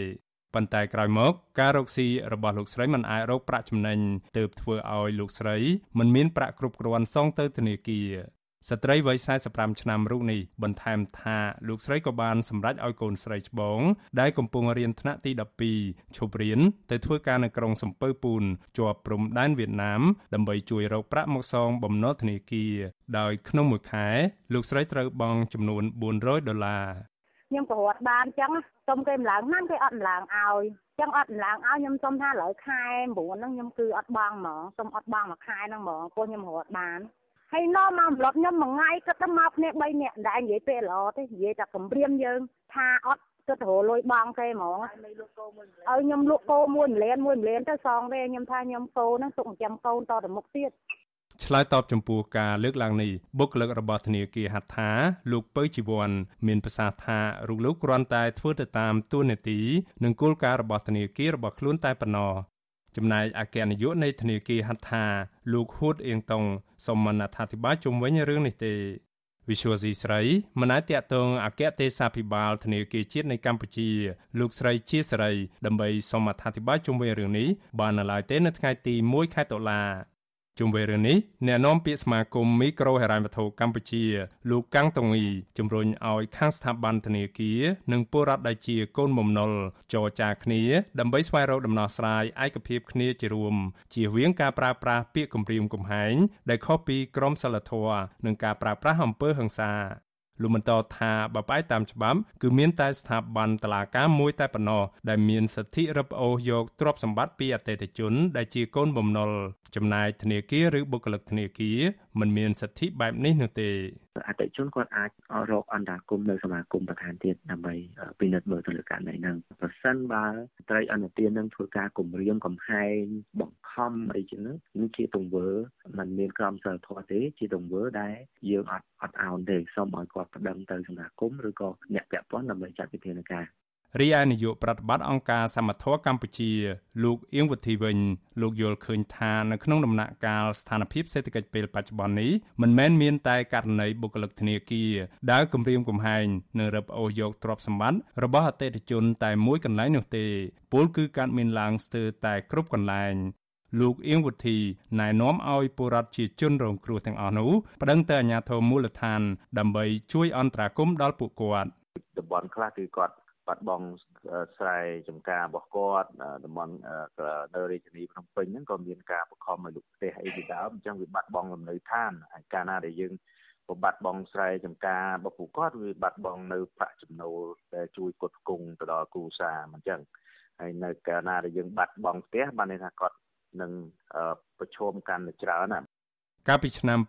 ប៉ុន្តែក្រោយមកការរកស៊ីរបស់លោកស្រីមិនអាចរកប្រាក់ចំណេញទើបធ្វើឲ្យលោកស្រីមិនមានប្រាក់គ្រប់គ្រាន់សងទៅធនាគារស្ត្រីវ័យ45ឆ្នាំរូបនេះបន្ថែមថាលោកស្រីក៏បានសម្រេចឲ្យកូនស្រីច្បងដែលកំពុងរៀនថ្នាក់ទី12ឈប់រៀនទៅធ្វើការនៅក្រុងសំពៅពូនជាប់ព្រំដែនវៀតណាមដើម្បីជួយរកប្រាក់មកសងបំណុលធនាគារដោយក្នុងមួយខែលោកស្រីត្រូវបង់ចំនួន400ដុល្លារ ខ្ញុំក៏រត់បានអញ្ចឹងសុំគេម្លងណាស់គេអត់ម្លងឲ្យចឹងអត់ម្លងឲ្យខ្ញុំសុំថាលើខែ9ហ្នឹងខ្ញុំគឺអត់បងហ្មងសុំអត់បងមួយខែហ្នឹងហ្មងព្រោះខ្ញុំរត់បានហើយនាំមកម្លប់ខ្ញុំមួយថ្ងៃគិតទៅមកគ្នា3នាក់ដែលនិយាយពេលល្អទេនិយាយតែគម្រាមយើងថាអត់គិតរលុយបងគេហ្មងឲ្យខ្ញុំលក់គោមួយម្លានមួយម្លានទៅសងទេខ្ញុំថាខ្ញុំគោហ្នឹងទុកចិញ្ចឹមកូនតទៅមុខទៀត ឆ្លើយតបចំពោះការលើកឡើងនេះបុគ្គលិករបស់ធនាគារហត្ថាលោកពៅជីវ័នមានប្រសាសន៍ថារូបលោកគ្រាន់តែធ្វើទៅតាមទួនាទីនិងគោលការណ៍របស់ធនាគាររបស់ខ្លួនតែប៉ុណ្ណោះចំណែកអគ្គនាយកនៃធនាគារហត្ថាលោកហួតអៀងតុងសូមមិនអធិប្បាយជុំវិញរឿងនេះទេវិសុវស៊ីស្រីមិនអាចតតងអគ្គទេសាភិបាលធនាគារជាតិនៃកម្ពុជា លោកស្រីជាស្រីដើម្បីសូមអធិប្បាយជុំវិញរឿងនេះបាននៅឡើយទេនៅថ្ងៃទី1ខែតុលា ជុំវិញរឿងនេះអ្នកនាំពាក្យសមាគមមីក្រូហិរញ្ញវត្ថុកម្ពុជាលោកកាំងតងីជំរុញឲ្យខាងស្ថាប័នធនាគារនិងពលរដ្ឋដែលជាកូនបំណុលចរចាគ្នាដើម្បីស្វែងរកដំណោះស្រាយឯកភាពគ្នាជារួមជៀសវាងការប្រើប្រាស់ពាក្យគំរាមកំហែងដែលខុសពីក្រមសីលធម៌និងការប្រើប្រាស់អំពើហិង្សា លោកបន្តថាបើផ្អែកតាមច្បាប់គឺមានតែស្ថាប័នតុលាការមួយតែប៉ុណ្ណោះដែលមានសិទ្ធិរឹបអូសយកទ្រព្យសម្បត្តិពីអតិថិជន ដែលជាកូនបំណុលចំណែកធនាគារឬបុគ្គលិកធនាគារមិនមានសិទ្ធិបែបនេះនោះទេ អតិជនគាត់អាចរកអន្តរាគមនៅសមាគមប្រធានទៀតដើម្បីពិនិត្យមើលទៅលើករណីហ្នឹងប្រសិនបើត្រីអន្តទាននឹងធ្វើការគម្រាមកំហែងបង្ខំអីចឹងនេះជាទង្វើมันមានក្រមសីលធម៌ទេជាទង្វើដែលយើងអត់អត់អោនទេសូមឲ្យគាត់ប្តឹងទៅសមាគមឬក៏អ្នកពាក់ព័ន្ធដើម្បីចាត់វិធានការ រីឯនាយកប្រតិបត្តិអង្គការសមត្ថៈកម្ពុជាលោកអៀងវុធីវិញលោកយល់ឃើញថានៅក្នុងដំណាក់កាលស្ថានភាពសេដ្ឋកិច្ចពេលបច្ចុប្បន្ននេះមិនមែនមានតែករណីបុគ្គលិកធនាគារដែលគម្រាមកំហែងនិងរឹបអូសយកទ្រព្យសម្បត្តិរបស់អតិថិជនតែមួយកន្លែងនោះទេពលគឺកើតមានឡើងស្ទើរតែគ្រប់កន្លែងលោកអៀងវុធីណែនាំឲ្យពលរដ្ឋជាជនរងគ្រោះទាំងអស់នោះប្តឹងទៅអាជ្ញាធរមូលដ្ឋាន ដើម្បីជួយអន្តរាគមន៍ដល់ពួកគាត់តំបន់ខ្លះគឺគាត់ បាត់បង់ស្រែចម្ការរបស់គាត់តំបន់នៅរាជធានីភ្នំពេញហ្នឹងក៏មានការបង្ខំឲ្យលុបផ្ទះអីពីដើមអញ្ចឹងវាបាត់បង់លំនៅឋានហើយកាលណាដែលយើងបាត់បង់ស្រែចម្ការរបស់ពួកគាត់វាបាត់បង់នៅប្រាក់ចំណូលដែលជួយផ្គត់ផ្គង់ទៅដល់គ្រួសារមិនអញ្ចឹងហើយនៅកាលណាដែលយើងបាត់បង់ផ្ទះបានន័យថាគាត់នឹងប្រឈមកាន់តែច្រើនណា កាលពីឆ្នាំ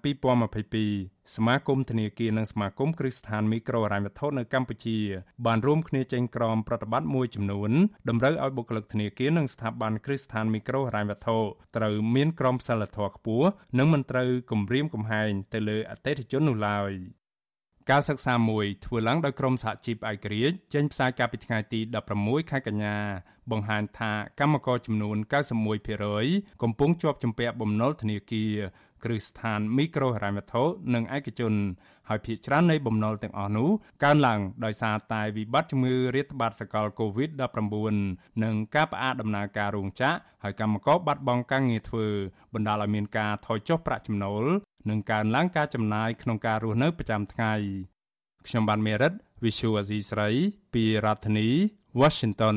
2022សមាគមធនាគារនិងសមាគមគ្រឹះស្ថានមីក្រូហិរញ្ញវត្ថុនៅកម្ពុជា បានរួមគ្នាចេញក្រមប្រតិបត្តិមួយចំនួនតម្រូវឲ្យបុគ្គលិកធនាគារនិងស្ថាប័នគ្រឹះស្ថានមីក្រូហិរញ្ញវត្ថុត្រូវមានក្រមសីលធម៌ខ្ពស់និងមិនត្រូវគំរាមកំហែងទៅលើអតិថិជននោះឡើយការសិក្សាមួយធ្វើឡើងដោយក្រុមសហជីពឯករាជ្យចេញផ្សាយកាលពីថ្ងៃទី16ខែកញ្ញាបង្ហាញថាកម្មករចំនួន91%កំពុងជាប់ជំពាក់បំណុលធនាគារ គ្រឹះស្ថានមីក្រូហិរញ្ញវត្ថុនិងឯកជន ហើយភាគច្រើននៃបំណុលទាំងអស់នោះកើនឡើងដោយសារតែវិបត្តិជំងឺរាតត្បាតសកល COVID-19 និងការផ្អាកដំណើរការរោងចក្រហើយកម្មករបាត់បង់ការងារធ្វើបណ្ដាលឲ្យមានការថយចុះប្រាក់ចំណូល និងកើនឡើងការចំណាយក្នុងការរស់នៅប្រចាំថ្ងៃខ្ញុំបានមេរិត Visual Asia ស្រីពីរដ្ឋធានី Washington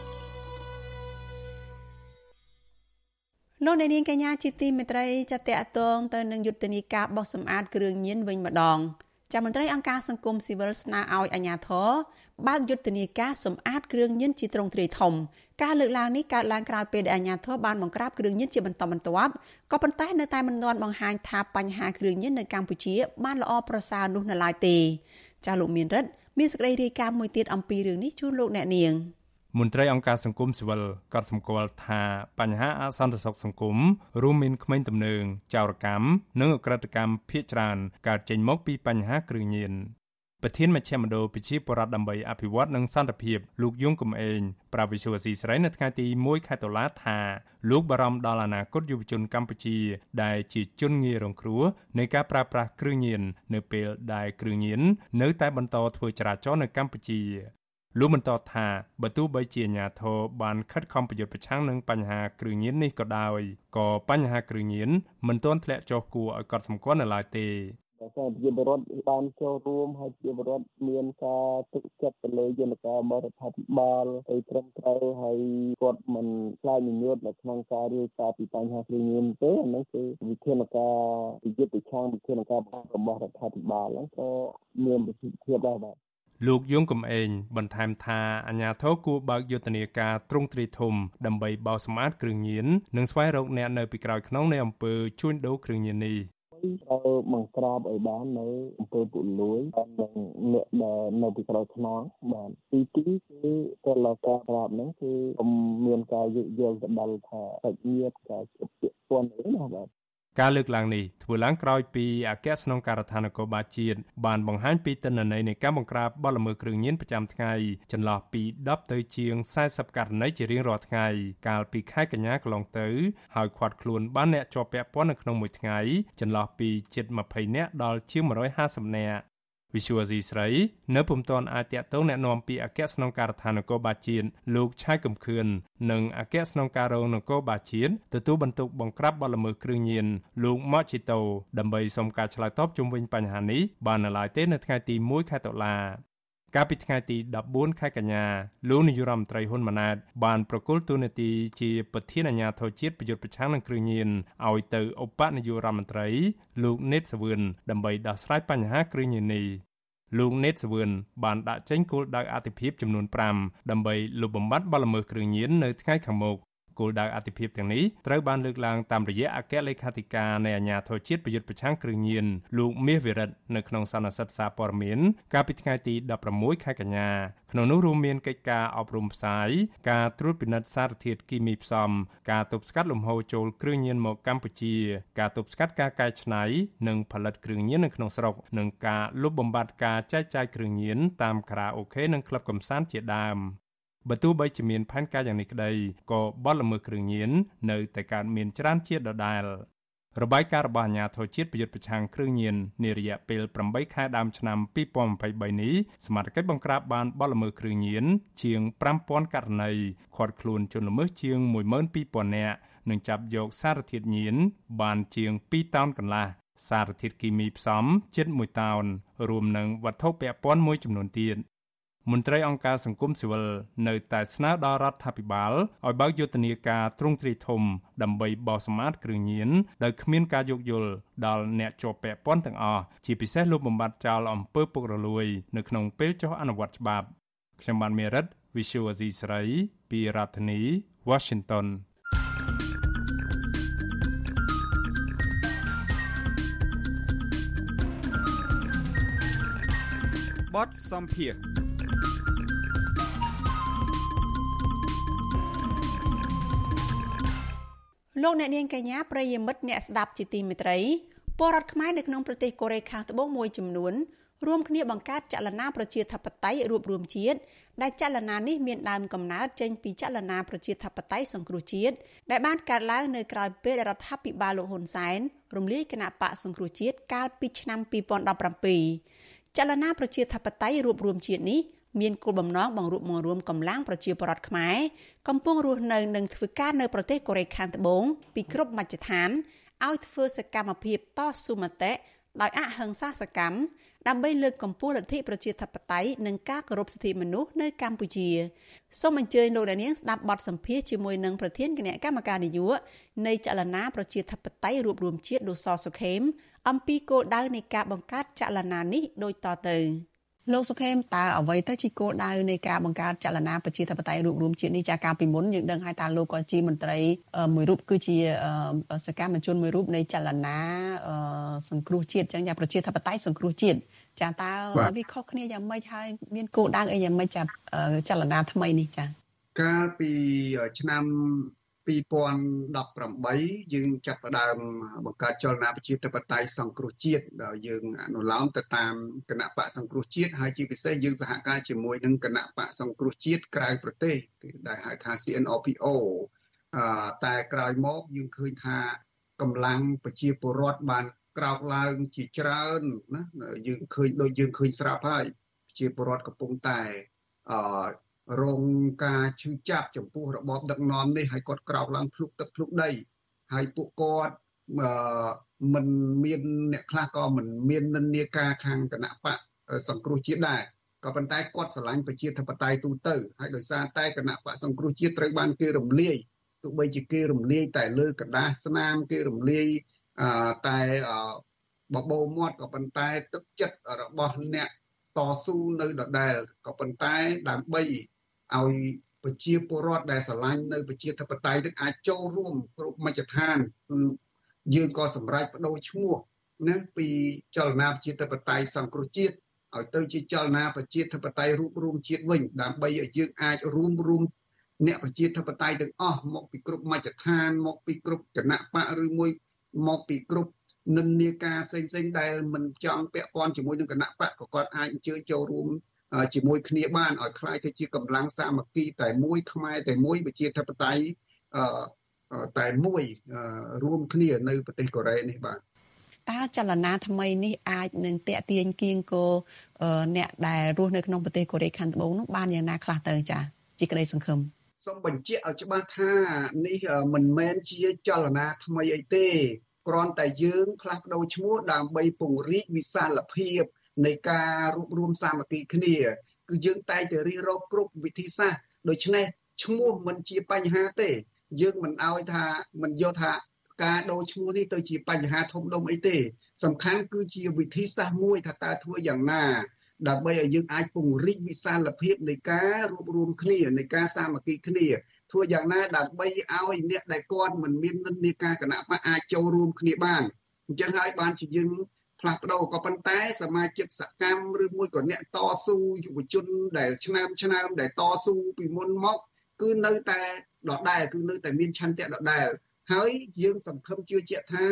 លោកអ្នកនាងកញ្ញាជាទីមេត្រីចាតតងទៅនឹងយុទ្ធនាការបោះសម្អាតគ្រឿងញៀនវិញម្ដងចាមន្ត្រីអង្គការសង្គមស៊ីវិលស្នើឲ្យអាជ្ញាធរបើកយុទ្ធនាការសម្អាតគ្រឿងញៀនជាទ្រង់ទ្រាយធំការលើកឡើងនេះកើតឡើងក្រោយពេលដែលអាជ្ញាធរបានបង្ក្រាបគ្រឿងញៀនជាបន្តបន្ទាប់ក៏ប៉ុន្តែនៅតែមិនទាន់បង្ហាញថាបញ្ហាគ្រឿងញៀននៅកម្ពុជាបានល្អប្រសើរនោះនៅឡើយទេចាលោកមានរិទ្ធមានសេចក្តីរាយការណ៍មួយទៀតអំពីរឿងនេះជូនលោកអ្នកនាង។ មន្ត្រីអង្គការសង្គមស៊ីវិលក៏សម្គាល់ថាបញ្ហាអសន្តិសុខសង្គមរួមមានក្មេងទំនើងចោរកម្មនិងអក្រិតកម្មភៀសច្រើនកើតចេញមកពីបញ្ហាគ្រឿងញៀនប្រធានមជ្ឈមណ្ឌលប្រជាពលរដ្ឋដើម្បីអភិវឌ្ឍនិងសន្តិភាពលោកយងកំឯងប្រាវិសុវស៊ីស្រីនៅថ្ងៃទី1ខែតុលាថាលោកបារម្ភដល់អនាគតយុវជនកម្ពុជា ដែលជាជនងាយរងគ្រោះនៃការប្រើប្រាស់គ្រឿងញៀននៅពេលដែលគ្រឿងញៀននៅតែបន្តធ្វើចរាចរណ៍នៅកម្ពុជា លោកបន្តថាបើទោះបីជាអាញាធរបានខិតខំប្រយុទ្ធប្រឆាំងនឹងបញ្ហាគ្រឿងញៀននេះក៏ដោយក៏បញ្ហាគ្រឿងញៀនមិនទាន់ធ្លាក់ចុះគួរឲ្យកត់សម្គាល់នៅឡើយទេតែប្រជាពលរដ្ឋបានចូលរួមហើយប្រជាពលរដ្ឋមានការទុកចិត្តទៅលើយន្តការរបស់រដ្ឋាភិបាលទៅត្រឹមត្រូវហើយគាត់មិនខ្លាចញញួតនៅក្នុងការរាយការណ៍ពីបញ្ហាគ្រឿងញៀនទេអានោះគឺវិធានការវិយុទ្ធប្រឆាំងវិធានការរបស់រដ្ឋាភិបាលហ្នឹងក៏មានប្រសិទ្ធភាពដែរបាទ លោកយងកំឯងបន្ថែមថាអាញាធរគួរបើកយុទ្ធនាការទ្រង់ទ្រាយធំដើម្បីបោសសម្អាតគ្រឿងញៀននិងស្វែងរកអ្នកនៅពីក្រោយខ្នងនៃអំពើជួញដូរគ្រឿងញៀននេះត្រូវបង្ក្រាបឲ្យបាននៅអំពើពុលួយនិងអ្នកដែលនៅពីក្រោយខ្នងបាទទីទីគឺតលការក្រាបហ្នឹងគឺមានការយោគយល់ទៅដល់ថាសាច់ញាតិការជិតពាក់ព័ន្ធអីណាបាទ ការលើកឡើងនេះធ្វើឡើងក្រោយពីអគ្គស្នងការដ្ឋាននគរបាលជាតិបានបង្ហាញពីទិន្នន័យនៃការបង្ក្រាបបទល្មើសគ្រឿងញៀនប្រចាំថ្ងៃចន្លោះពី10ទៅជាង40ករណីជារៀងរាល់ថ្ងៃកាលពីខែកញ្ញាកន្លងទៅហើយឃាត់ខ្លួនបានអ្នកជាប់ពាក់ព័ន្ធនៅក្នុងមួយថ្ងៃចន្លោះពីជិត20នាក់ដល់ជាង150នាក់ វិសុវអាស៊ីស្រីនៅពុំទាន់អាចតាក់ទងแนะនាំពីអគ្គស្នងការដ្ឋាននគរបាលជាតិលោកឆៃកំខឿននិងអគ្គស្នងការរងនគរបាលជាតិទទួលបន្ទុកបង្ក្រាបបទល្មើសគ្រឿងញៀនលោកម៉ាជីតូដើម្បីសុំការឆ្លើយតបជុំវិញបញ្ហានេះបាននៅឡើយទេនៅថ្ងៃទី1ខែតុលា កាលពីថ្ងៃទី14ខែកញ្ញាលោកនាយរដ្ឋមន្ត្រីហ៊ុនម៉ាណែតបានប្រគល់ទូនាទីជាប្រធានអាជ្ញាធរជាតិប្រយុទ្ធប្រឆាំងនឹងគ្រឿងញៀនឲ្យទៅឧបនាយករដ្ឋមន្ត្រីលោកណេតសវឿនដើម្បីដោះស្រាយបញ្ហាគ្រឿងញៀននេះលោកណេតសវឿនបានដាក់ចេញគោលដៅអតិភិបចំនួន5ដើម្បីលុបបំបាត់បទល្មើសគ្រឿងញៀននៅថ្ងៃខាងមុខ គោលដៅអតិភិបទាំងនេះត្រូវបានលើកឡើងតាមរយៈអគ្គលេខាធិការនៃអាជ្ញាធរជាតិប្រយុទ្ធប្រឆាំងគ្រឿងញៀនលោកមាសវិរិទ្ធនៅក្នុងសន្និសីទសារព័ត៌មានកាលពីថ្ងៃទី16ខែកញ្ញាក្នុងនោះរួមមានកិច្ចការអប់រំផ្សាយការត្រួតពិនិត្យសារធាតុគីមីផ្សំការទប់ស្កាត់លំហូរចូលគ្រឿងញៀនមកកម្ពុជា ការទប់ស្កាត់ការកែច្នៃនិងផលិតគ្រឿងញៀននៅក្នុងស្រុកនិងការលុបបំបាត់ការចែកចាយគ្រឿងញៀនតាមខារ៉ាអូខេនិងក្លឹបកំសាន្តជាដើម បើទោះបីជាមានផែនការយ៉ាងនេះក្តីក៏បទល្មើសគ្រឿងញៀននៅតែកើតមានច្រើនជាដដែល របាយការណ៍របស់អាជ្ញាធរជាតិប្រយុទ្ធប្រឆាំងគ្រឿងញៀននារយៈពេល8ខែដើមឆ្នាំ2023នេះសមាជិកបង្ក្រាបបានបទល្មើសគ្រឿងញៀនជាង5000ករណីឃាត់ខ្លួនជនល្មើសជាង12000នាក់និងចាប់យកសារធាតុញៀនបានជាង2តោនកន្លះសារធាតុគីមីផ្សំជិត1តោនរួមនឹងវត្ថុពាក់ព័ន្ធមួយចំនួនទៀត មន្ត្រីអង្គការសង្គមស៊ីវិលនៅតែស្នើដល់រដ្ឋាភិបាលឲ្យបើកយុទ្ធនាការទ្រង់ទ្រាយធំដើម្បីបោះសម្អាតគ្រឿងញៀនដោយគ្មានការយោគយល់ដល់អ្នកជាប់ពាក់ព័ន្ធទាំងអស់ជាពិសេសលោកបំបត្តិចោលអំពើពុករលួយនៅក្នុងពេលចុះអនុវត្តច្បាប់ខ្ញុំបានមេរិត Visual Asia ស្រីពីរដ្ឋធានី Washington បតសំភារ លោកអ្នកនាងកញ្ញាប្រិយមិត្តអ្នកស្ដាប់ជាទីមេត្រីពលរដ្ឋខ្មែរនៅក្នុងប្រទេសកូរ៉េខាងត្បូងមួយចំនួនរួមគ្នាបង្កើតចលនាប្រជាធិបតេយ្យរួបរวมជាតិដែលចលនានេះមានដើមកំណើតចេញពីចលនាប្រជាធិបតេយ្យសង្គ្រោះជាតិដែលបានកើតឡើងនៅក្រៅពេលរដ្ឋាភិបាលលោកហ៊ុនសែនរំលាយគណៈបកសង្គ្រោះជាតិកាលពីឆ្នាំ2017ចលនាប្រជាធិបតេយ្យរួបរวมជាតិនេះ មានគោលបំណងបង្រួបបង្រួមកម្លាំងប្រជាពលរដ្ឋខ្មែរកំពុងរស់នៅនិងធ្វើការនៅប្រទេសកូរ៉េខាងត្បូងពីគ្រប់មជ្ឈដ្ឋានឲ្យធ្វើសកម្មភាពតស៊ូមតិដោយអហិង្សាសកម្មដើម្បីលើកកម្ពស់លទ្ធិប្រជាធិបតេយ្យនិងការគោរពសិទ្ធិមនុស្សនៅកម្ពុជាសូមអញ្ជើញលោកអ្នកនាងស្ដាប់បទសម្ភាសន៍ជាមួយនឹងប្រធានគណៈកម្មការនយោបាយនៃចលនាប្រជាធិបតេយ្យរួបរวมជាតិលោកសសុខេមអំពីគោលដៅនៃការបង្កើតចលនានេះដូចតទៅ។ លោកសុខេមតើអ្វីទៅជាគោលដៅនៃការបង្កើតចលនាប្រជាធិបតេយ្យរួបរวมជាតិនេះចាកាលពីមុនយើងដឹងហើយតើលោកក៏ជាមន្ត្រីមួយរូបគឺជាសកម្មជនមួយរូបនៃចលនាសង្គ្រោះជាតិចឹងយ៉ាងប្រជាធិបតេយ្យសង្គ្រោះជាតិចាតើវាខុសគ្នាយ៉ាងម៉េចហើយមានគោលដៅអីយ៉ាងម៉េចចាចលនាថ្មីនេះចាកាលពីឆ្នាំ 2018យើងចាប់ផ្ដើមបង្កើតចលនាប្រជាធិបតេយ្យសង្គ្រោះជាតិដែលយើងអនុលោមទៅតាមគណៈបកសង្គ្រោះជាតិហើយជាពិសេសយើងសហការជាមួយនឹងគណៈបកសង្គ្រោះជាតិក្រៅប្រទេសដែលហៅថា CNRPO អឺតែក្រោយមកយើងឃើញថាកម្លាំងប្រជាពលរដ្ឋបានក្រោកឡើងជាច្រើនណាយើងឃើញដូចយើងឃើញស្រាប់ហើយប្រជាពលរដ្ឋកំពុងតែអឺ រងការឈឺចាប់ចំពោះរបបដឹកនាំនេះហើយគាត់ក្រោកឡើងភ្លុកទឹកភ្លុកដីហើយពួកគាត់អឺមិនមានអ្នកខ្លះក៏មិនមាននិន្នាការខាងគណៈបកសង្គ្រោះជាតិដែរក៏ប៉ុន្តែគាត់ស្រឡាញ់ប្រជាធិបតេយ្យទូទៅហើយដោយសារតែគណៈបកសង្គ្រោះជាតិត្រូវបានគេរំលាយទោះបីជាគេរំលាយតែលើกระดาษស្នាមគេរំលាយតែបបោមាត់ក៏ប៉ុន្តែទឹកចិត្តរបស់អ្នកតស៊ូនៅដដែលក៏ប៉ុន្តែដើម្បី ឲ្យប្រជាពលរដ្ឋដែលស្រឡាញ់នៅប្រជាធិបតេយ្យនឹងអាចចូលរួមគ្រប់មជ្ឈដ្ឋានគឺយើងក៏សម្រេចបដូរឈ្មោះណាពីចលនាប្រជាធិបតេយ្យសង្គ្រោះជាតិឲ្យទៅជាចលនាប្រជាធិបតេយ្យរួបរวมជាតិវិញដើម្បីឲ្យយើងអាចរួមរួមអ្នកប្រជាធិបតេយ្យទាំងអស់មកពីគ្រប់មជ្ឈដ្ឋានមកពីគ្រប់គណៈបកឬមួយមកពីគ្រប់និន្នាការផ្សេងផ្សេងដែលមិនចង់ពាក់ព័ន្ធជាមួយនឹងគណៈបកក៏គាត់អាចអញ្ជើញចូលរួម ជាមួយគ្នាបានឲ្យคล้ายទៅជាកម្លាំងសាមគ្គីតែមួយខ្មែរតែមួយប្រជាធិបតេយ្យតែមួយរួមគ្នានៅប្រទេសកូរ៉េនេះបាទតើចលនាថ្មីនេះអាចនឹងតេទៀងគៀងគោអ្នកដែលរស់នៅក្នុងប្រទេសកូរ៉េខាងត្បូងនោះបានយ៉ាងណាខ្លះទៅចាជាក្តីសង្ឃឹមសូមបញ្ជាក់ឲ្យច្បាស់ថានេះមិនមែនជាចលនាថ្មីអីទេគ្រាន់តែយើងផ្លាស់ប្ដូរឈ្មោះដើម្បីពង្រីកវិសាលភាព នៃការរួបរមសាមគ្គីគ្នា គឺយើងតែងតែរិះរកគ្រប់វិធីសាស្ត្រដូច្នេះឈ្មោះមិនជាបញ្ហាទេ យើងមិនអោយថាមិនយកថាការដូរឈ្មោះនេះទៅជាបញ្ហាធំដុំអីទេ សំខាន់គឺជាវិធីសាស្ត្រមួយថាតើធ្វើយ៉ាងណាដើម្បីឲ្យយើងអាចពង្រីកវិសាលភាពនៃការរួបរวมគ្នានៃការសាមគ្គីគ្នាធ្វើយ៉ាងណាដើម្បីឲ្យអ្នកដែលគាត់មិនមាននិន្នាការគណៈបកអាចចូលរួមគ្នាបានអញ្ចឹងហើយបានជាយើង ផ្លាស់ប្ដូរក៏ប៉ុន្តែសមាជិកសកម្មឬមួយក៏អ្នកតស៊ូយុវជនដែលឆ្នាំឆ្នាំដែលតស៊ូពីមុនមកគឺនៅតែដដែលគឺនៅតែមានឆន្ទៈដដែលហើយយើងសង្ឃឹមជឿជាក់ថា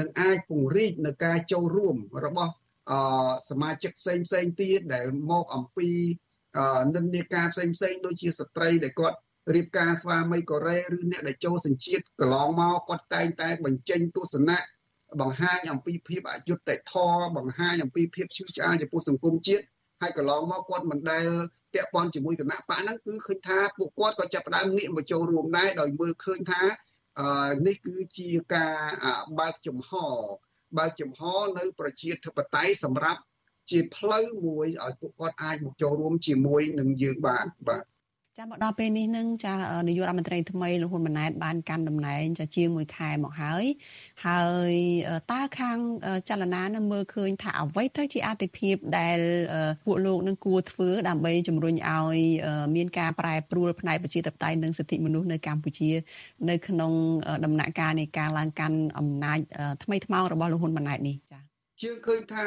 នឹងអាចពង្រីកនៅការចូលរួមរបស់អសមាជិកផ្សេងផ្សេងទៀតដែលមកអំពីនិន្នាការផ្សេងផ្សេងដូចជាស្ត្រីដែលគាត់រៀបការស្វាមីកូរ៉េឬអ្នកដែលចូលសញ្ជាតិកន្លងមកគាត់តែងតែបញ្ចេញទស្សនៈ បង្ហាញអំពីភាពអយុត្តិធម៌បង្ហាញអំពីភាពឈឺឆ្អាលចំពោះសង្គមជាតិហើយកន្លងមកគាត់មិនដែលពាក់ព័ន្ធជាមួយគណៈបកហ្នឹងគឺឃើញថាពួកគាត់ក៏ចាប់ផ្ដើមងាកមកចូលរួមដែរដោយមើលឃើញថានេះគឺជាការបើកចំហបើកចំហនៅ ប្រជាធិបតេយ្យសម្រាប់ជាផ្លូវមួយឲ្យពួកគាត់អាចមកចូលរួមជាមួយនឹងយើងបានបាទ ចាមកដល់ពេលនេះនឹងចានាយករដ្ឋមន្ត្រីថ្មីលោកហ៊ុនម៉ាណែតបានកាន់តំណែងចាជាង1ខែមកហើយហើយតើខាងចលនានឹងមើលឃើញថាអ្វីទៅជាអតិភិបដែលពួកលោកនឹងគួរធ្វើដើម្បីជំរុញឲ្យមានការប្រែប្រួលផ្នែកប្រជាធិបតេយ្យនិងសិទ្ធិមនុស្សនៅកម្ពុជា នៅក្នុងដំណាក់កាលនៃការឡើងកាន់អំណាចថ្មីថ្មោងរបស់លោកហ៊ុនម៉ាណែតនេះចាជឿឃើញថា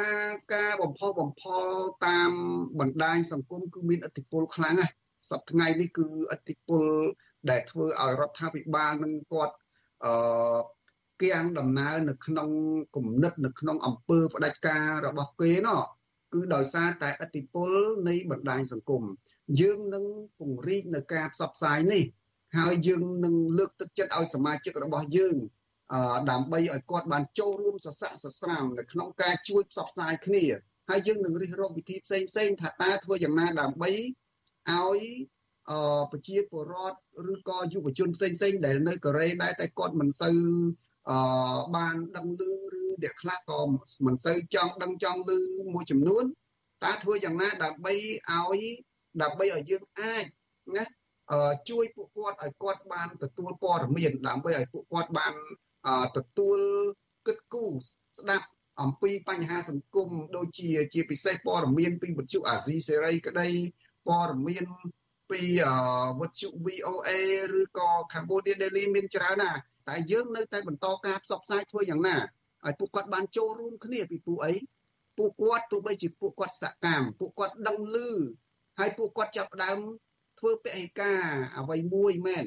ការបំផុសបំផុលតាមបណ្ដាញសង្គមគឺមានឥទ្ធិពលខ្លាំងណាស់ សប្ថ្ងៃនេះគឺអតិពលដែលធ្វើឲ្យរដ្ឋាភិបាលនឹងគាត់អឺគៀងដំណើរនៅក្នុងគំនិតនៅក្នុងអង្គើផ្ដាច់ការរបស់គេណោះគឺដោយសារតែអតិពលនៃបណ្ដាញសង្គមយើងនឹងពង្រីកនៅការផ្សព្វផ្សាយនេះ ហើយយើងនឹងលើកទឹកចិត្តឲ្យសមាជិករបស់យើងអឺដើម្បីឲ្យគាត់បានចូលរួមសស័កសស្រាមនៅក្នុងការជួយផ្សព្វផ្សាយគ្នាហើយយើងនឹងរិះរកវិធីផ្សេងផ្សេងថាតើធ្វើយ៉ាងណាដើម្បី ឲ្យអប្រជាពលរដ្ឋឬក៏យុវជនផ្សេងផ្សេងដែលនៅកូរ៉េដែរតែគាត់មិនសូវអបានដឹងឮឬអ្នកខ្លះក៏មិនសូវចង់ដឹងចង់ឮមួយចំនួនតើធ្វើយ៉ាងណាដើម្បីឲ្យដើម្បីឲ្យយើងអាចណាជួយពួកគាត់ឲ្យគាត់បានទទួលព័ត៌មានដើម្បីឲ្យពួកគាត់បានទទួលគិតគូរស្ដាប់អំពីបញ្ហាសង្គមដូចជាជាពិសេសព័ត៌មានពីវិទ្យុអាស៊ីសេរីក្តី ព័ត៌មានពីវិទ្យុ VOA ឬក៏ Cambodia Daily មានច្រើនណាស់តែយើងនៅតែបន្តការផ្សព្វផ្សាយធ្វើយ៉ាងណាឲ្យពួកគាត់បានចូលរួមគ្នាពីពួកអីពួកគាត់ទោះបីជាពួកគាត់សកម្មពួកគាត់ដឹងឮហើយពួកគាត់ចាប់ផ្ដើមធ្វើពហិការអ្វីមួយមែន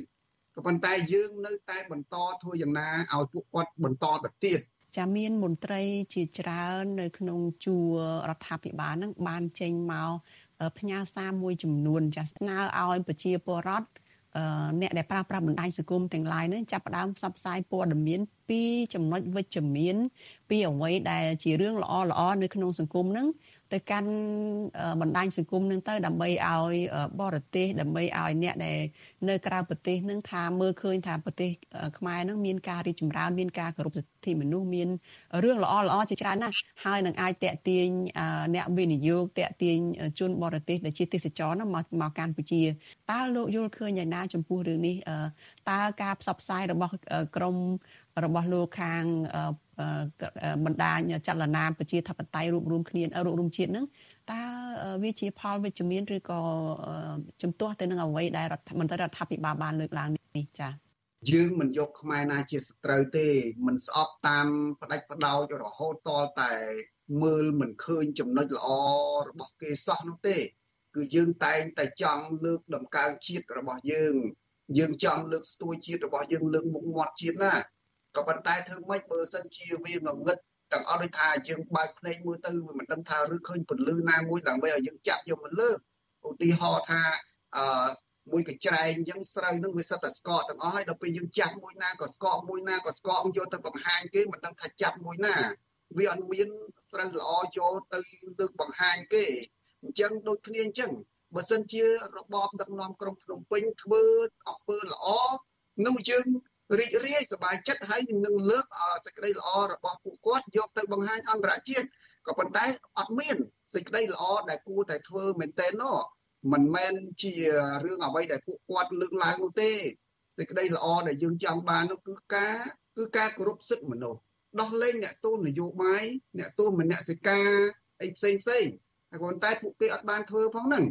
ក៏ប៉ុន្តែយើងនៅតែបន្តធ្វើយ៉ាងណាឲ្យពួកគាត់បន្តទៅទៀតចាមានមន្ត្រីជាច្រើននៅក្នុងជួររដ្ឋាភិបាលហ្នឹងបានចេញមក ផ្ញើសារមួយចំនួនចាស្នើឲ្យប្រជាពលរដ្ឋអ្នកដែលប្រើប្រាស់បណ្ដាញសង្គមទាំង lain នេះចាប់ផ្ដើមផ្សព្វផ្សាយព័ត៌មានពីចំណុចវិជ្ជមាន ពីអ្វីដែលជារឿងល្អល្អនៅក្នុងសង្គមហ្នឹង ទៅកាន់បណ្ដាញសង្គមនឹងទៅដើម្បីឲ្យបរទេសដើម្បីឲ្យអ្នកដែលនៅក្រៅប្រទេសនឹងថាមើលឃើញថាប្រទេសខ្មែរនឹងមានការរីកចម្រើនមានការគោរពសិទ្ធិមនុស្សមានរឿងល្អល្អជាច្រើនណាស់ហើយនឹងអាចតេទៀងអ្នកវិនិយោគតេទៀងជនបរទេសដែលជាទេសចរនោះមកមកកម្ពុជាតើលោកយល់ឃើញយ៉ាងណាចំពោះរឿងនេះតើការផ្សព្វផ្សាយរបស់ក្រម របស់លោកខាងបណ្ដាញចលនាប្រជាធិបតេយ្យរួមរួមគ្នារួមរួមជាតិហ្នឹងតើវាជាផលវិជ្ជមានឬក៏ជំទាស់ទៅនឹងអ្វីដែលរដ្ឋមន្ត្រីរដ្ឋាភិបាលបានលើកឡើងនេះចា៎យើងមិនយកខ្មែរណាជាសត្រូវទេមិនស្អប់តាមផ្ដាច់ផ្ដោចរហូតតតែមើលមិនឃើញចំណុចល្អរបស់គេសោះនោះទេ គឺយើងតែងតែចង់លើកដំកើងជាតិរបស់យើង យើងចង់លើកស្ទួយជាតិរបស់យើងលើកមុខមាត់ជាតិណា ក៏ប៉ុន្តែធ្វើម៉េចបើសិនជាវាងងឹតទាំងអស់ដូចថាយើងបើកភ្នែកមើលទៅវាមិនដឹងថាឬឃើញពន្លឺណាមួយដើម្បីឲ្យយើងចាប់យកមកលើកឧទាហរណ៍ថាអឺមួយកញ្ច្រែងអញ្ចឹងស្រូវនឹងវាសិតតែស្កកទាំងអស់ហើយដល់ពេលយើងចាប់មួយណាក៏ស្កកមួយណាក៏ស្កកយកទៅបង្ហាញគេមិនដឹងថាចាប់មួយណាវាអត់មានស្រូវល្អចូលទៅលើកបង្ហាញគេអញ្ចឹងដូចគ្នាអញ្ចឹងបើសិនជារបបដឹកនាំក្រុងភ្នំពេញធ្វើអំពើល្អនោះយើង រីករាយសប្បាយចិត្តហើយនឹងលើកសេចក្តីល្អរបស់ពួកគាត់យកទៅបង្ហាញអន្តរជាតិក៏ប៉ុន្តែអត់មានសេចក្តីល្អដែលគួរតែធ្វើមែនទែននោះមិនមែនជារឿងអ្វីដែលពួកគាត់លើកឡើងនោះទេសេចក្តីល្អដែលយើងចង់បាននោះគឺការគឺការគោរពសិទ្ធិមនុស្សដោះលែងអ្នកទោសនយោបាយអ្នកទោសមនសិការអីផ្សេងផ្សេងតែប៉ុន្តែពួកគេអត់បានធ្វើផងហ្នឹង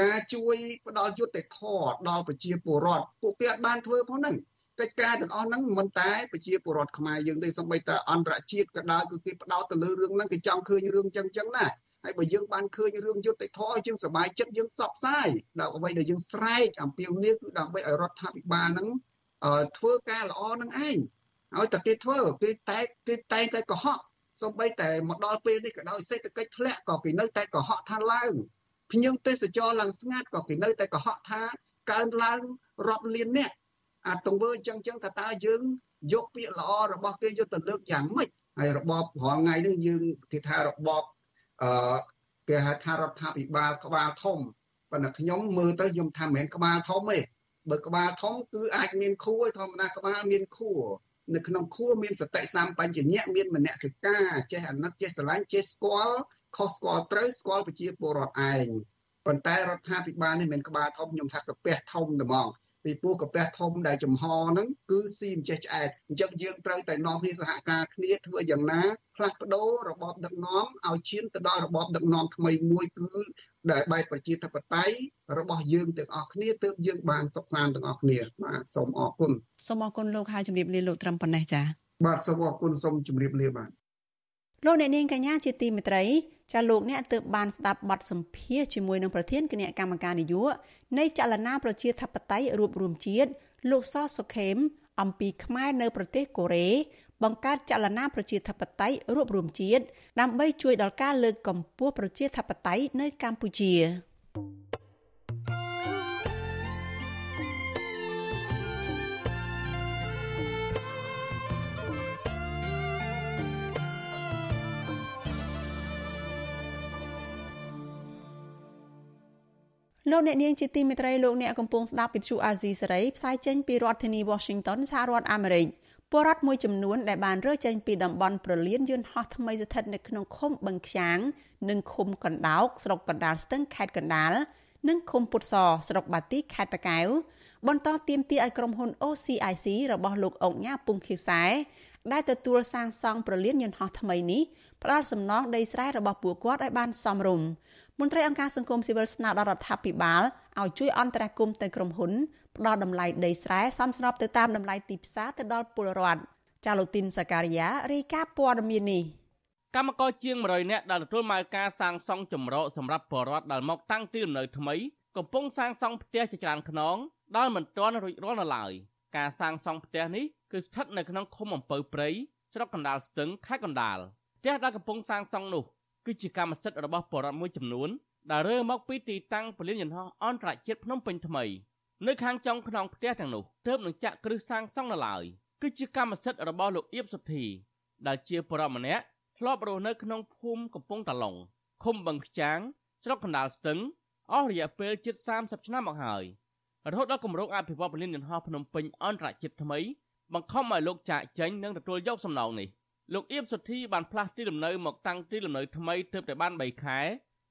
ការជួយផ្ដល់យុត្តិធម៌ដល់ប្រជាពលរដ្ឋពួកគេអត់បានធ្វើផងហ្នឹង កិច្ចការទាំងអស់ហ្នឹងមិនតែប្រជាពលរដ្ឋខ្មែរយើងទេសូម្បីតែអន្តរជាតិក៏ដោយគឺគេផ្ដោតទៅលើរឿងហ្នឹងគេចង់ឃើញរឿងចឹងចឹងណាហើយបើយើងបានឃើញរឿងយុត្តិធម៌យើងសប្បាយចិត្តយើងផ្សព្វផ្សាយដល់អ្វីដែលយើងស្រែកអំពាវនាវគឺដើម្បីឲ្យរដ្ឋាភិបាលហ្នឹងធ្វើការល្អនឹងឯងឲ្យតែគេធ្វើគេតែគេតែងតែកុហកសូម្បីតែមកដល់ពេលនេះក៏ដោយសេដ្ឋកិច្ចធ្លាក់ក៏គេនៅតែកុហកថាឡើងភ្ញៀវទេសចរឡើងស្ងាត់ក៏គេនៅតែកុហកថាកើនឡើងរាប់លានអ្នក អាទង្វើអញ្ចឹងអញ្ចឹងថាតើយើងយកពាក្យល្អរបស់គេយកទៅលើកយ៉ាងម៉េចហើយរបបរាល់ថ្ងៃហ្នឹងយើងគេថារបបអឺគេហៅថារដ្ឋាភិបាលក្បាលធំប៉ុន្តែខ្ញុំមើលទៅខ្ញុំថាមិនមែនក្បាលធំទេបើក្បាលធំគឺអាចមានខួរធម្មតាក្បាលមានខួរនៅក្នុងខួរមានសតិសម្បញ្ញៈមានមនសិការចេះអាណិតចេះស្រឡាញ់ចេះស្គាល់ខុសស្គាល់ត្រូវស្គាល់ប្រជាពលរដ្ឋឯងប៉ុន្តែរដ្ឋាភិបាលនេះមិនមែនក្បាលធំខ្ញុំថាកាពះធំតែហ្មង ពីព្រោះកាពះធំដែលចំហហ្នឹងគឺស៊ីមិនចេះឆ្អែតអញ្ចឹងយើងត្រូវតែនាំគ្នាសហការគ្នាធ្វើយ៉ាងណាផ្លាស់ប្ដូររបបដឹកនាំឲ្យឈានទៅដល់របបដឹកនាំថ្មីមួយគឺដែលបែបប្រជាធិបតេយ្យរបស់យើងទាំងអស់គ្នាទើបយើងបានសុខសាន្តទាំងអស់គ្នាបាទសូមអរគុណសូមអរគុណលោកហើយជម្រាបលាលោកត្រឹមប៉ុណ្ណេះចា៎បាទសូមអរគុណសូមជម្រាបលាបាទលោកអ្នកនាងកញ្ញាជាទីមេត្រី ចាលោកអ្នកទើបបានស្ដាប់បទសម្ភាសជាមួយនឹងប្រធានគណៈកម្មការនយោបាយនៃចលនាប្រជាធិបតេយ្យរួបរวมជាតិលោកសសុខេមអំពីខ្មែរនៅប្រទេសកូរ៉េបង្កើតចលនាប្រជាធិបតេយ្យរួបរวมជាតិដើម្បីជួយដល់ការលើកកម្ពស់ប្រជាធិបតេយ្យនៅកម្ពុជា លោកអ្នកនាងជាទីមេត្រីលោកអ្នកកំពុងស្ដាប់វិទ្យុអាស៊ីសេរីផ្សាយចេញពីរដ្ឋធានី Washington សហរដ្ឋអាមេរិកពលរដ្ឋមួយចំនួនដែលបានរើចេញពីតំបន់ប្រលានយន្តហោះថ្មីស្ថិតនៅក្នុងឃុំបឹងខ្យាង និងឃុំកណ្ដោកស្រុកកណ្ដាលស្ទឹងខេត្តកណ្ដាលនិងឃុំពុតសស្រុកបាទីខេត្តតាកែវបន្តទៀមទាឲ្យក្រុមហ៊ុន OCIC របស់លោកអុកញ៉ាពុងខៀវសែដែលទទួលសាងសង់ប្រលានយន្តហោះថ្មីនេះផ្ដល់សំណងដីស្រែរបស់ពួកគាត់ឲ្យបានសមរម្យ មន្ត្រីអង្គការសង្គមស៊ីវិលស្នើដល់រដ្ឋាភិបាលឲ្យជួយអន្តរាគមន៍ទៅក្រុមហ៊ុនផ្ដល់តម្លៃដីស្រែសមស្របទៅតាមតម្លៃទីផ្សារទៅដល់ពលរដ្ឋចាលូទីនសាការីយ៉ារាយការណ៍ព័ត៌មាននេះកម្មករជាង100នាក់ដែលទទួលមកការសាងសង់ចម្រោកសម្រាប់ពលរដ្ឋដែលមកតាំងទីលំនៅថ្មីកំពុងសាងសង់ផ្ទះជាច្រើនខ្នងដែលមិនទាន់រួចរាល់នៅឡើយការសាងសង់ផ្ទះនេះគឺស្ថិតនៅក្នុងឃុំអំពៅព្រៃស្រុកកណ្ដាលស្ទឹងខេត្តកណ្ដាលផ្ទះដែលកំពុងសាងសង់នោះ គឺជាកម្មសិទ្ធិរបស់បរិវត្តមួយចំនួនដែលរើមកពីទីតាំងពលានយន្តហោះអន្តរជាតិភ្នំពេញថ្មីនៅខាងចុងខ្នងផ្ទះទាំងនោះទើបនឹងចាក់គ្រឹះសាងសង់នៅឡើយគឺជាកម្មសិទ្ធិរបស់លោកអៀបសុធីដែលជាបរិវត្តម្នាក់ធ្លាប់រស់នៅក្នុងភូមិកំពង់តាឡុងឃុំបឹងខ្ចាងស្រុកកណ្ដាលស្ទឹងអស់រយៈពេលជិត30ឆ្នាំមកហើយរហូតដល់គម្រោងអភិវឌ្ឍពលានយន្តហោះភ្នំពេញអន្តរជាតិថ្មីបង្ខំឲ្យលោកចាក់ចេញនិងទទួលយកសំណងនេះ លោកអៀបសុធីបានផ្លាស់ទីលំនៅមកតាំងទីលំនៅថ្មីទើបតែបាន3ខែ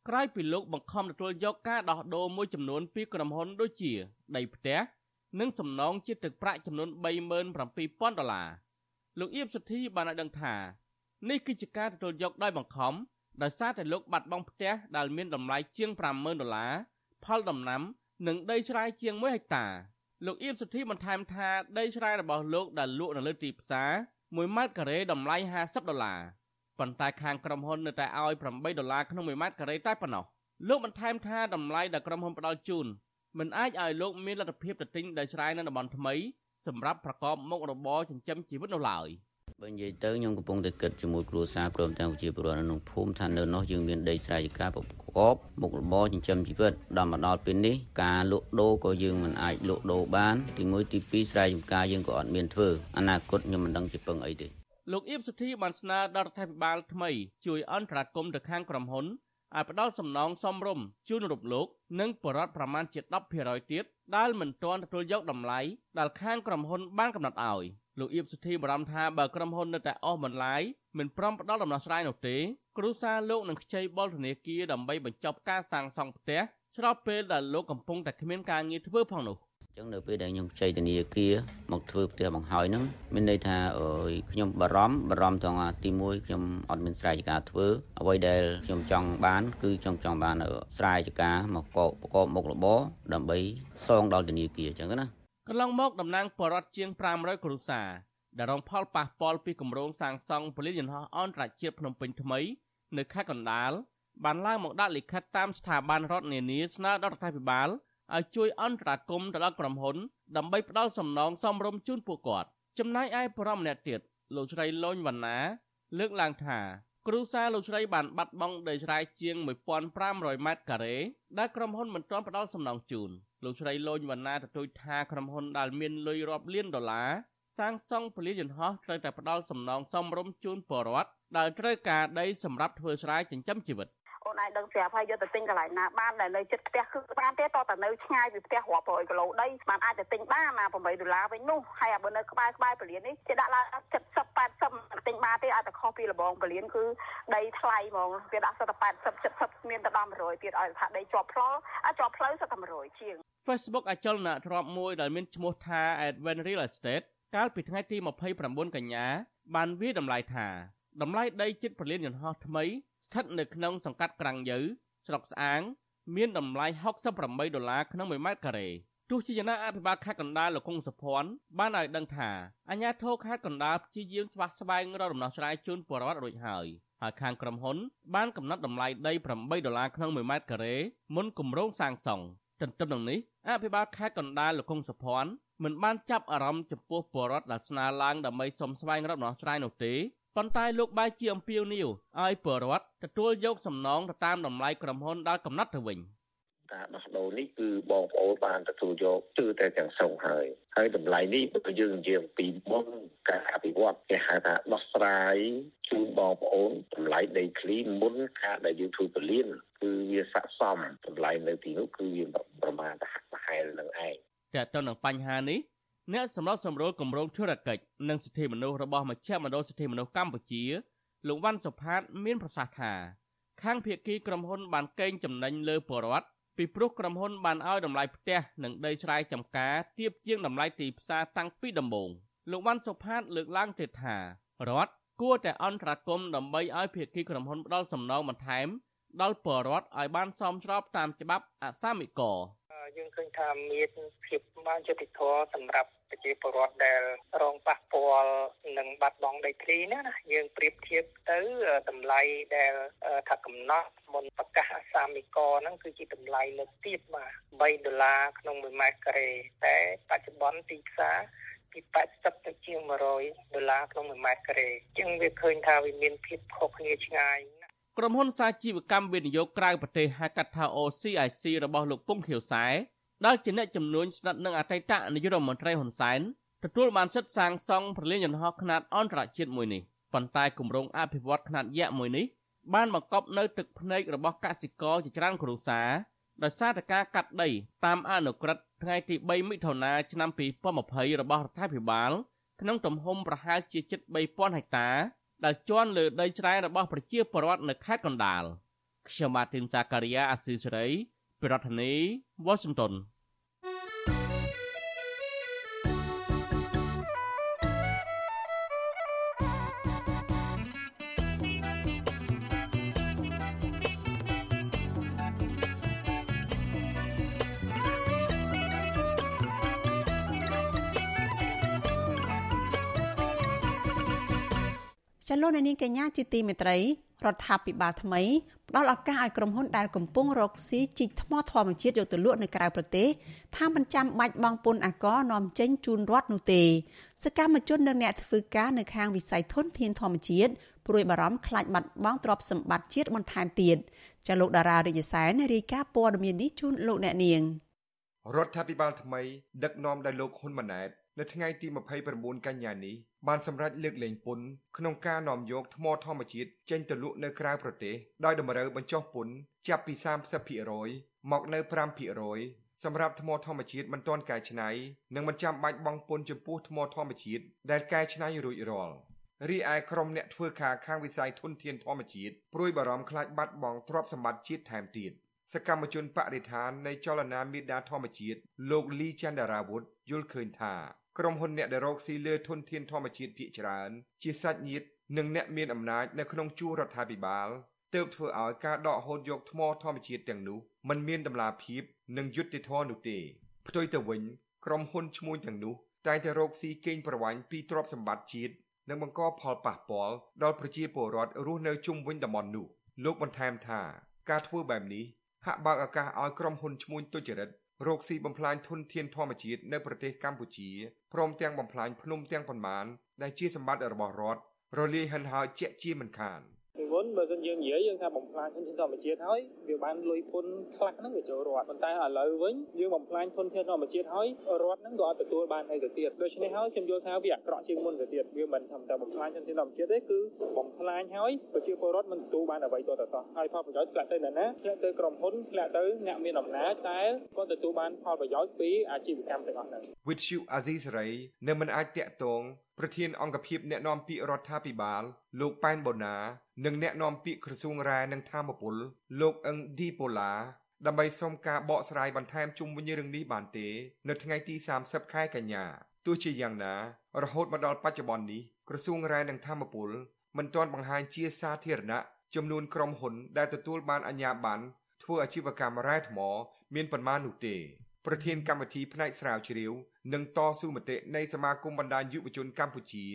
ក្រោយពីលោកបង្ខំទទួលយកការដោះដូរមួយចំនួនពីក្រុមហ៊ុនដូចជា ដីផ្ទះនិងសំណងជាទឹកប្រាក់ចំនួន37,000ដុល្លារលោកអៀបសុធីបានឲ្យដឹងថានេះគឺជាការទទួលយកដោយបង្ខំដោយសារតែលោកបាត់បង់ផ្ទះដែលមានតម្លៃជាង50,000ដុល្លារផលដំណាំ និងដីស្រែជាង1ហិកតាលោកអៀបសុធីបន្ថែមថាដីស្រែរបស់លោកដែលលក់នៅលើទីផ្សារ 1ម៉ែត្រការ៉េតម្លៃ50ដុល្លារប៉ុន្តែខាងក្រុមហ៊ុននៅតែឲ្យ8ដុល្លារក្នុង1ម៉ែត្រការ៉េតែប៉ុណ្ណោះលោកបន្ថែមថាតម្លៃដែលក្រុមហ៊ុនផ្ដល់ជូនមិនអាចឲ្យលោកមានលទ្ធភាពទៅទិញដីស្រែនៅតំបន់ថ្មីសម្រាប់ប្រកបមុខរបរចិញ្ចឹមជីវិតនោះឡើយ។ បើនិយាយទៅខ្ញុំកំពុងតែគិតជាមួយគ្រួសារព្រមទាំងប្រជាពលរដ្ឋនៅក្នុងភូមិថានៅនោះយើងមានដីស្រែចម្ការប្រកបមុខរបរចិញ្ចឹមជីវិតដល់មកដល់ពេលនេះការលក់ដូរក៏យើងមិនអាចលក់ដូរបានទី1ទី2ស្រែចម្ការយើងក៏អត់មានធ្វើអនាគតខ្ញុំមិនដឹងជាពឹងអីទេលោកអៀបសុធីបានស្នើដល់រដ្ឋាភិបាលថ្មីជួយអន្តរាគមន៍ទៅខាងក្រុមហ៊ុនឲ្យផ្ដល់សំណងសមរម្យជូនរូបលោកនិងបរិវត្តប្រមាណជា10%ទៀតដែលមិនទាន់ទទួលយកតម្លៃដែលខាងក្រុមហ៊ុនបានកំណត់ឲ្យ លោកអៀបសុធីបារម្ភថាបើក្រុមហ៊ុននៅតែអស់បន្លាយមិនព្រមផ្ដល់ដំណោះស្រាយនោះទេគ្រួសារលោកនឹងខ្ចីបុលធនាគារដើម្បីបញ្ចប់ការសាងសង់ផ្ទះស្របពេលដែលលោកកំពុងតែគ្មានការងារធ្វើផងនោះចឹងនៅពេលដែលខ្ញុំខ្ចីធនាគារមកធ្វើផ្ទះបង្ហើយហ្នឹងមានន័យថាអើយខ្ញុំបារម្ភបារម្ភទាំងទី1ខ្ញុំអត់មានស្រែចម្ការធ្វើអ្វីដែលខ្ញុំចង់បាន គឺចង់ចង់បានស្រែចម្ការមកកបប្រកបមុខរបរដើម្បីសងដល់ធនាគារចឹងណា កន្លងមកតំណាងបរដ្ឋជាង500គ្រួសារដែលរងផលប៉ះពាល់ពីគម្រោងសាងសង់ពលានយន្តហោះអន្តរជាតិភ្នំពេញថ្មី នៅខេត្តកណ្ដាលបានឡើងមកដាក់លិខិតតាមស្ថាប័នរដ្ឋនានាស្នើដល់រដ្ឋាភិបាលឲ្យជួយអន្តរាគមន៍ទៅដល់ក្រុមហ៊ុនដើម្បីផ្ដល់សំណងសមរម្យជូនពួកគាត់ចំណែកឯបរិមម្នាក់ទៀតលោកស្រីលូនវណ្ណា លើកឡើងថាគ្រូសាលោកស្រីបានបាត់បង់ដីស្រែជាង1500ម៉ែត្រការ៉េដែលក្រុមហ៊ុនមិនទាន់ផ្ដល់សំណងជូន លោកស្រីលូនវណ្ណាទទូចថាក្រុមហ៊ុនដែលមានលុយរាប់លានដុល្លារសាងសង់ពលានយន្តហោះត្រូវតែផ្ដល់សំណងសមរម្យជូនពលរដ្ឋដែលត្រូវការដីសម្រាប់ធ្វើស្រែចិញ្ចឹមជីវិត អូនឯងដឹងស្រាប់ហើយយកទៅទិញកន្លែងណាបានដែលនៅជិតផ្ទះគឺបានទេតតែនៅឆ្ងាយពីផ្ទះរាប់រយគីឡូដីបានអាចទៅទិញបានណា8ដុល្លារវិញនោះហើយបើនៅក្បែរក្បែរពលាននេះគេដាក់ឡើង70 80ទិញបានទេអាចតែខុសពីលបងពលានគឺដីថ្លៃហ្មងគេដាក់សិតតែ80 70មានតែដល់100ទៀតឲ្យថាដីជាប់ផ្លូវអាចជាប់ផ្លូវសិតតែ100ជាង Facebook អចលនទ្របមួយដែលមានឈ្មោះថា Advent Real Estate កាលពីថ្ងៃទី29កញ្ញាបានវាតម្លៃថា តម្លៃដីជិតពលានយន្តហោះថ្មីស្ថិតនៅក្នុងសង្កាត់ក្រាំងយើស្រុកស្អាង មានតម្លៃ68ដុល្លារក្នុង1ម៉ែត្រការ៉េទោះជាយ៉ាងណាអភិបាលខេត្តកណ្ដាលលោកកុងសុភ័ណ្ឌបានឲ្យដឹងថាអាជ្ញាធរខេត្តកណ្ដាលព្យាយាមស្វាស្វែងរកដំណោះស្រាយជូនពលរដ្ឋរួចហើយហើយខាងក្រុមហ៊ុនបានកំណត់តម្លៃដី8ដុល្លារក្នុង1ម៉ែត្រការ៉េមុនគម្រោងសាងសង់ទន្ទឹមនឹងនេះអភិបាលខេត្តកណ្ដាលលោកកុងសុភ័ណ្ឌមិនបានចាប់អារម្មណ៍ចំពោះពលរដ្ឋដែលស្នើឡើងដើម្បីសុំស្វែងរកដំណោះស្រាយនោះទេ ប៉ុន្តែលោកបែរជាអំពាវនាវឲ្យពលរដ្ឋទទួលយកសំណងទៅតាមតម្លៃក្រុមហ៊ុនដែលកំណត់ទៅវិញការដោះដូរនេះគឺបងប្អូនបានទទួលយកគឺតែទាំងស្រុងហើយហើយតម្លៃនេះបើយើងនិយាយអំពីមុនការអភិវឌ្ឍគេហៅថាដោះស្រាយជូនបងប្អូនតម្លៃដីធ្លីមុនការដែលយើងធ្វើពលានគឺវាស័ក្តិសមតម្លៃនៅទីនោះគឺវាប្រមាណតែហាក់ប្រហែលនឹងឯងតែទៅនឹងបញ្ហានេះ អ្នកសម្របសម្រួលគម្រោងធុរកិច្ចនិងសិទ្ធិមនុស្សរបស់មជ្ឈមណ្ឌលសិទ្ធិមនុស្សកម្ពុជាលោកវ៉ាន់សុផាត មានប្រសាសន៍ថាខាងភៀកគីក្រុមហ៊ុនបានកេងចំណេញលើពលរដ្ឋពីព្រោះក្រុមហ៊ុនបានឲ្យតម្លៃផ្ទះនិងដីស្រែចម្ការទាបជាងតម្លៃទីផ្សារតាំងពីដំបូងលោកវ៉ាន់សុផាត លើកឡើងទៀតថារដ្ឋគួរតែអន្តរាគមន៍ដើម្បីឲ្យភៀកគីក្រុមហ៊ុនផ្ដល់សំណងបន្ថែមដល់ពលរដ្ឋឲ្យបានសមស្របតាមច្បាប់អសាមិក យើងឃើញថាមានភាពបានយុត្តិធម៌សម្រាប់ប្រជាពលរដ្ឋដែលរងប៉ះពាល់នឹងបាត់បង់ដីធ្លីណាណាយើងប្រៀបធៀបទៅតម្លៃដែលថាកំណត់មុនប្រកាសអាសាមីកហ្នឹងគឺជាតម្លៃលើកទៀតបាទ3ដុល្លារក្នុង1ម៉ែត្រការ៉េតែបច្ចុប្បន្នទីផ្សារពី80ទៅជាង100ដុល្លារក្នុង1ម៉ែត្រការ៉េអញ្ចឹងវាឃើញថាវាមានភាពខុសគ្នាឆ្ងាយ ក្រុមហ៊ុនសាជីវកម្មវិនិយោគក្រៅប្រទេសហៅកាត់ថា OCIC របស់លោកពុងខៀវសែដែលជាអ្នកជំនួញស្និទ្ធនឹងអតីតនាយករដ្ឋមន្ត្រីហ៊ុនសែនទទួលបានសិទ្ធិសាងសង់ប្រលានយន្តហោះខ្នាតអន្តរជាតិមួយនេះប៉ុន្តែគម្រោងអភិវឌ្ឍខ្នាតយក្សមួយនេះបានបង្កប់នៅទឹកភ្នែករបស់កសិករជាច្រើនគ្រួសារដោយសារតែការកាត់ដីតាមអនុក្រឹត្យថ្ងៃទី3មិថុនាឆ្នាំ2020របស់រដ្ឋាភិបាលក្នុងទំហំប្រហែលជាជិត3000ហិកតា ដែលជន់លើដីស្រែរបស់ប្រជាពលរដ្ឋនៅខេត្តកណ្ដាលខ្ញុំម៉ាទីនសាការីយ៉ាអាស៊ីសេរីប្រធានាធិបតី Washington ចលនានាងកញ្ញាជាទីមេត្រីរដ្ឋាភិបាលថ្មីផ្ដល់ឱកាសឲ្យក្រុមហ៊ុនដែលកំពុងរកស៊ីជីកថ្មធម្មជាតិយកទៅលក់នៅក្រៅប្រទេសថាមិនចាំបាច់បង់ពន្ធអាករនាំចេញជូនរដ្ឋនោះទេសកម្មជននិងអ្នកធ្វើការនៅខាងវិស័យធនធានធម្មជាតិព្រួយបារម្ភខ្លាចបាត់បង់ទ្រព្យសម្បត្តិជាតិបន្ថែមទៀតចាលោកតារារាជសែនរាយការណ៍ព័ត៌មាននេះជូនលោកអ្នកនាងរដ្ឋាភិបាលថ្មីដឹកនាំដោយលោកហ៊ុនម៉ាណែត នៅថ្ងៃទី29កញ្ញានេះបានសម្រេចលើកលែងពន្ធក្នុងការនាំយកថ្មធម្មជាតិចេញទៅលក់នៅក្រៅប្រទេសដោយតម្រូវបញ្ចុះពន្ធចាប់ពី30%មកនៅ5%សម្រាប់ថ្មធម្មជាតិមិនទាន់កែច្នៃនិងមិនចាំបាច់បង់ពន្ធចំពោះថ្មធម្មជាតិដែលកែច្នៃរួចរាល់រីឯក្រុមអ្នកធ្វើការខាងវិស័យធនធានធម្មជាតិព្រួយបារម្ភខ្លាចបាត់បង់ទ្រព្យសម្បត្តិជាតិថែមទៀតសកម្មជនបរិស្ថាននៃចលនាមេដាធម្មជាតិលោកលីចន្ទរាវុធយល់ឃើញថា ក្រុមហ៊ុនអ្នកដែលរកស៊ីលើធនធានធម្មជាតិភាគច្រើន ជាសាច់ញាតិនិងអ្នកមានអំណាចនៅក្នុងជួររដ្ឋាភិបាលទើបធ្វើឲ្យការដកហូតយកថ្មធម្មជាតិទាំងនោះมันមានតម្លាភាពនិងយុត្តិធម៌នោះទេផ្ទុយទៅវិញក្រុមហ៊ុនឈ្មួញទាំងនោះតែងតែរកស៊ីកេងប្រវ័ញ្ចពីទ្រព្យសម្បត្តិជាតិនិងបង្កផលប៉ះពាល់ដល់ប្រជាពលរដ្ឋរស់នៅជុំវិញតំបន់នោះលោកបន្ថែមថាការធ្វើបែបនេះហាក់បើកឱកាសឲ្យក្រុមហ៊ុនឈ្មួញទុច្ចរិត រកស៊ីបំផ្លាញធនធានធម្មជាតិនៅប្រទេសកម្ពុជាព្រមទាំងបំផ្លាញភ្នំទាំងប៉ុន្មានដែលជាសម្បត្តិរបស់រដ្ឋរលាយហិនហោចជាក់ជាមិនខាន។ មុនបើសិនយើងនិយាយយើងថាបំផ្លាញធនធានធម្មជាតិហើយវាបានលុយពុនខ្លះហ្នឹងវាចូលរដ្ឋប៉ុន្តែឥឡូវវិញយើងបំផ្លាញធនធានធម្មជាតិហើយរដ្ឋហ្នឹងក៏អត់ទទួលបានអីទៅទៀតដូច្នេះហើយខ្ញុំយល់ថាវាអាក្រក់ជាងមុនទៅទៀតវាមិនធម្មតាបំផ្លាញធនធានធម្មជាតិទេគឺបំផ្លាញហើយប្រជាពលរដ្ឋមិនទទួលបានអ្វីទាល់តែសោះហើយផលប្រយោជន៍ធ្លាក់ទៅណាណាធ្លាក់ទៅក្រុមហ៊ុនធ្លាក់ទៅអ្នកមានអំណាចតែគាត់ទទួលបានផលប្រយោជន៍ពីអាជីវកម្មទាំងអស់ហ្នឹង With you Azizray នៅមិនអាចតាក់ទង ប្រធានអង្គភិបអ្នកណែនាំពាក្យរដ្ឋាភិបាលលោកប៉ែនបូណា និងអ្នកនាំពាក្យក្រសួងរ៉ែនិងធម្មពលលោកអឹងឌីប៉ូឡាដើម្បីសុំការបកស្រាយបន្ថែមជុំវិញរឿងនេះបានទេ នៅថ្ងៃទី30ខែកញ្ញាទោះជាយ៉ាងណា រហូតមកដល់បច្ចុប្បន្ននេះក្រសួងរ៉ែនិងធម្មពលមិនទាន់បង្ហាញជាសាធារណៈចំនួនក្រុមហ៊ុនដែលទទួលបានអាជ្ញាប័ណ្ណធ្វើអាជីវកម្មរ៉ែថ្ម មានប៉ុន្មាននោះទេប្រធានកម្មវិធីផ្នែកស្រាវជ្រាវ និងតស៊ូមតិនៃសមាគមបណ្ដាញយុវជនកម្ពុជា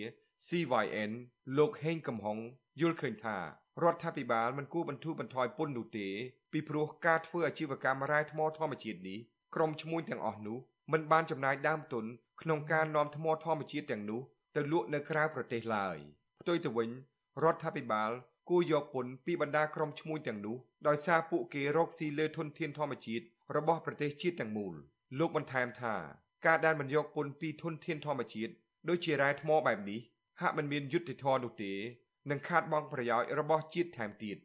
CYN លោកហេងកំហុងយល់ឃើញថារដ្ឋាភិបាលមិនគួរបន្ធូរបន្ថយពន្ធនោះទេពីព្រោះការធ្វើអាជីវកម្មរ៉ែថ្មធម្មជាតិនេះក្រុមឈ្មួញទាំងអស់នោះមិនបានចំណាយដើមទុនក្នុងការនាំថ្មធម្មជាតិទាំងនោះទៅលក់នៅក្រៅប្រទេសឡើយផ្ទុយទៅវិញរដ្ឋាភិបាលគួរយកពន្ធពីបណ្ដាក្រុមឈ្មួញទាំងនោះដោយសារពួកគេរកស៊ីលើធនធានធម្មជាតិរបស់ប្រទេសជាតិទាំងមូលលោកបន្ថែមថា ការដែលមិនយកពន្ធពីធនធានធម្មជាតិដូចជារ៉ែថ្មបែបនេះហាក់មិនមានយុត្តិធម៌នោះទេនិងខាតបង់ប្រយោជន៍របស់ជាតិថែមទៀត។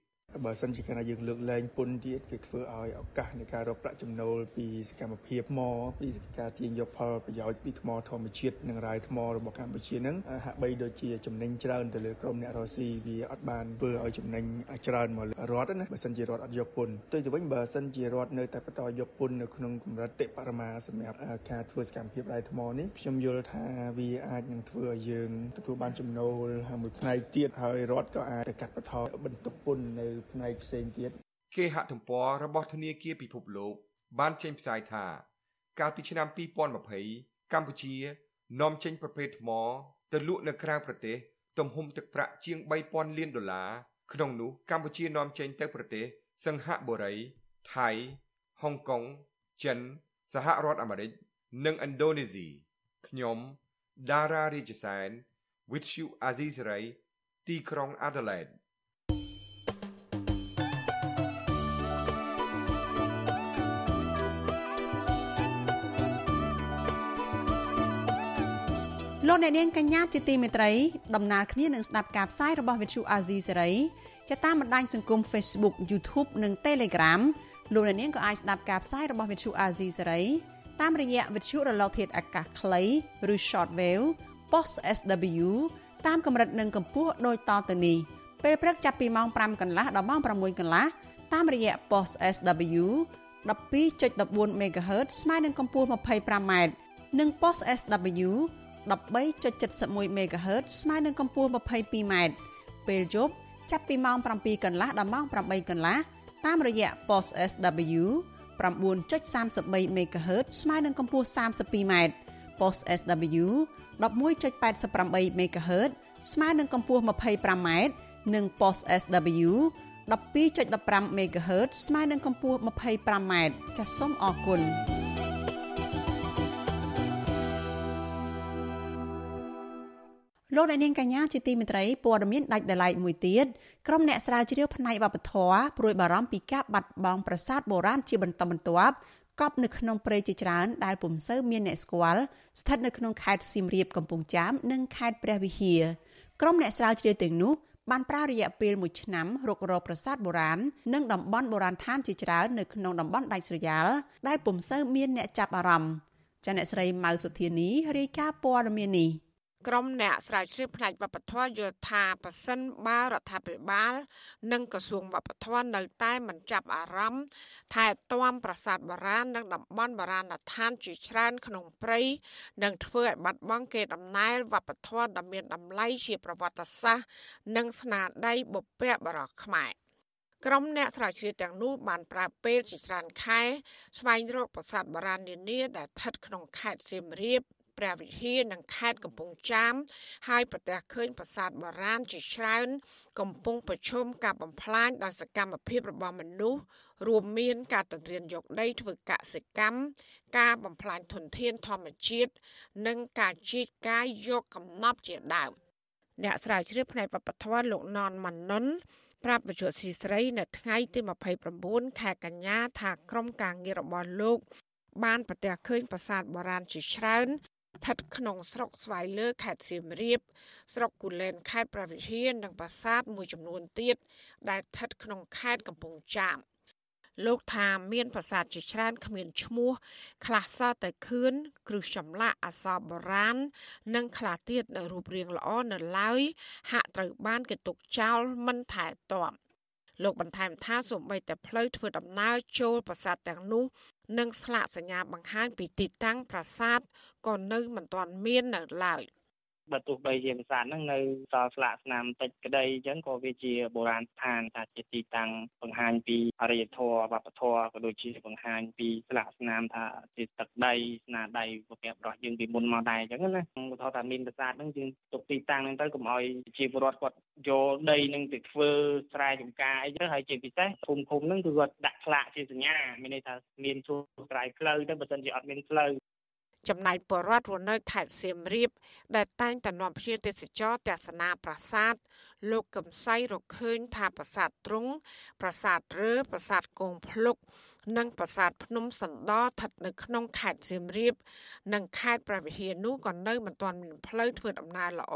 បើសិនជាកាលណាយើងលើកលែងពន្ធទៀតវាធ្វើឲ្យឱកាសនៃការរកប្រាក់ចំណូលពីសកម្មភាពថ្មពីការទាញយកផលប្រយោជន៍ពីថ្មធម្មជាតិនិងរាយថ្មរបស់កម្ពុជានឹងហាក់បីដូចជាចំណេញច្រើនទៅលើក្រុមអ្នករស់ស៊ីវាអត់បានធ្វើឲ្យចំណេញច្រើនមករដ្ឋណាបើសិនជារដ្ឋអត់យកពន្ធទៅទៅវិញបើសិនជារដ្ឋនៅតែបន្តយកពន្ធនៅក្នុងកម្រិតតិបរមាសម្រាប់ការធ្វើសកម្មភាពរាយថ្មនេះខ្ញុំយល់ថាវាអាចនឹងធ្វើឲ្យយើងទទួលបានចំណូលមួយផ្នែកទៀតហើយរដ្ឋក៏អាចទៅកាត់បន្ថយបន្ទុកពន្ធនៅផ្នែកផ្សេងទៀតគេហទំព័ររបស់ធនាគារពិភពលោកបានចេញផ្សាយថាកាលពីឆ្នាំ2020កម្ពុជានាំចេញប្រភេទថ្មទៅលក់នៅក្រៅប្រទេស ទំហំទឹកប្រាក់ជាង3000លានដុល្លារក្នុងនោះកម្ពុជានាំចេញទៅប្រទេសសិង្ហបុរីថៃហុងកុងចិន សហរដ្ឋអាមេរិកនិងឥណ្ឌូនេស៊ីខ្ញុំដារ៉ារីជសែន With you Azizray ទីក្រុង Adelaide លោកអ្នកនាងកញ្ញាជាទីមេត្រីដំណើរគ្នានឹងស្ដាប់ការផ្សាយរបស់ Vithu Azizi Serai ជាតាមបណ្ដាញសង្គម Facebook YouTube និង Telegram លោកអ្នកនាងក៏អាចស្ដាប់ការផ្សាយរបស់ Vithu Azizi Serai តាមរយៈវិទ្យុរលកធាតុអាកាសខ្លីឬ Shortwave Post SW តាមកម្រិតនិងកម្ពស់ដូចតទៅនេះពេលព្រឹកចាប់ពីម៉ោង5កន្លះដល់ម៉ោង6កន្លះតាមរយៈ Post SW 12.14 MHz ស្មើនឹងកម្ពស់ 25m និង Post SW 13.71 MHz ស្មើនឹងកម្ពស់ 22m ពេលយប់ចាប់ពីម៉ោង7កន្លះដល់ម៉ោង8កន្លះតាមរយៈ Post SW 9.33 MHz ស្មើនឹងកម្ពស់ 32m Post SW 11.88 MHz ស្មើនឹងកម្ពស់ 25m និង Post SW 12.15 MHz ស្មើនឹងកម្ពស់ 25m ចាសសូមអរគុណ លោកអ្នកនាងកញ្ញាជាទីមេត្រីព័ត៌មានដាច់ដライមួយទៀតក្រុមអ្នកស្រាវជ្រាវផ្នែកវប្បធម៌ព្រួយបារម្ភពីការបាត់បង់ប្រាសាទបុរាណជាបន្តបន្ទាប់កប់នៅក្នុងព្រៃជាច្រើនដែលពុំសូវមានអ្នកស្គាល់ស្ថិតនៅក្នុងខេត្តសៀមរាបកំពង់ចាមនិងខេត្តព្រះវិហារក្រុមអ្នកស្រាវជ្រាវទាំងនោះបានប្រើរយៈពេល1ឆ្នាំរុករកប្រាសាទបុរាណនិងតំបន់បុរាណឋានជាច្រើននៅក្នុងតំបន់ដាច់ស្រយាលដែលពុំសូវមានអ្នកចាប់អារម្មណ៍ចាអ្នកស្រីម៉ៅសុធានីរាយការណ៍ព័ត៌មាននេះ ក្រុមអ្នកស្រាវជ្រាវផ្នែកវប្បធម៌យល់ថាប៉ះសិនបារដ្ឋាភិបាល និងក្រសួងវប្បធម៌នៅតែមិនចាប់អារម្មណ៍ថែទាំប្រាសាទបុរាណនិងតំបន់បុរាណដ្ឋានជាច្រើនក្នុងព្រៃនិងធ្វើឲ្យបាត់បង់កេរដំណែលវប្បធម៌ដ៏មានតម្លៃជាប្រវត្តិសាស្ត្រនិងស្នាដៃបុព្វបុរសខ្មែរក្រុមអ្នកស្រាវជ្រាវទាំងនោះបានប្រើពេលជាច្រើនខែស្វែងរកប្រាសាទបុរាណនានាដែលស្ថិតក្នុងខេត្តសៀមរាប ព្រះវិហារនិងខេត្តកំពង់ចាម ហើយប្រទះឃើញប្រាសាទបុរាណជាច្រើន កំពុងប្រឈមការបំផ្លាញដោយសកម្មភាពរបស់មនុស្សរួមមានការទន្ទ្រានយកដីធ្វើកសិកម្មការបំផ្លាញធនធានធម្មជាតិនិងការជីកកាយយកកំណប់ជាដើមអ្នកស្រាវជ្រាវផ្នែកវប្បធម៌លោកណនម៉ាណុនប្រាប់បច្ចុប្បន្នស៊ីស្រីនៅថ្ងៃទី29ខែកញ្ញាថាក្រុមការងាររបស់លោកបានប្រទះឃើញប្រាសាទបុរាណជាច្រើន ស្ថិតក្នុងស្រុកស្វាយលើខេត្តសៀមរាប ស្រុកគូលែនខេត្តប្រវត្តិហានិងប្រាសាទមួយចំនួនទៀតដែលស្ថិតក្នុងខេត្តកំពង់ចាមលោកថាមានប្រាសាទជាច្រើនគ្មានឈ្មោះ ខ្លះសតែខឿនគ្រឹះចម្លាក់អក្សរបុរាណនិងខ្លះទៀតនៅរូបរាងល្អនៅឡើយហាក់ត្រូវបានគេទុកចោលមិនថែទាំលោកបន្ថែមថាសូម្បីតែផ្លូវធ្វើដំណើរចូលប្រាសាទទាំងនោះ និងស្លាកសញ្ញាបង្ហាញពីទីតាំងប្រាសាទក៏នៅមិនទាន់មាននៅឡើយ។ បើទោះបីជាប្រាសាទហ្នឹងនៅសល់ស្លាកស្នាមតិចក្តីអញ្ចឹងក៏វាជាបុរាណស្ថានថាជាទីតាំងបង្ហាញពីអរិយធម៌វប្បធម៌ក៏ដូចជាបង្ហាញពីស្លាកស្នាមថាជាទឹកដីស្នាដៃពុទ្ធបរិសយើងពីមុនមកដែរអញ្ចឹងណាឧទាហរណ៍ថាមានប្រាសាទហ្នឹងយើងទុកទីតាំងហ្នឹងទៅកុំឲ្យជាពលរដ្ឋគាត់យកដីហ្នឹងទៅធ្វើស្រែចម្ការអីទៅហើយជាពិសេសភូមិភូមិហ្នឹងគឺគាត់ដាក់ស្លាកជាសញ្ញាមានន័យថាមានជួរស្រែផ្លូវទៅបើមិនជាអត់មានផ្លូវ ចំណែកបរដ្ឋរស់នៅខេត្តសៀមរាប ដែលតែងតែនាំភ្ញៀវទេសចរទស្សនាប្រាសាទលោកកំសៃរកឃើញថាប្រាសាទទ្រង់ប្រាសាទរើប្រាសាទគងភ្លុក និងប្រាសាទភ្នំសណ្ដោស្ថិតនៅក្នុងខេត្តសៀមរាប និងខេត្តព្រះវិហារនោះក៏នៅមិនទាន់មានផ្លូវធ្វើដំណើរល្អ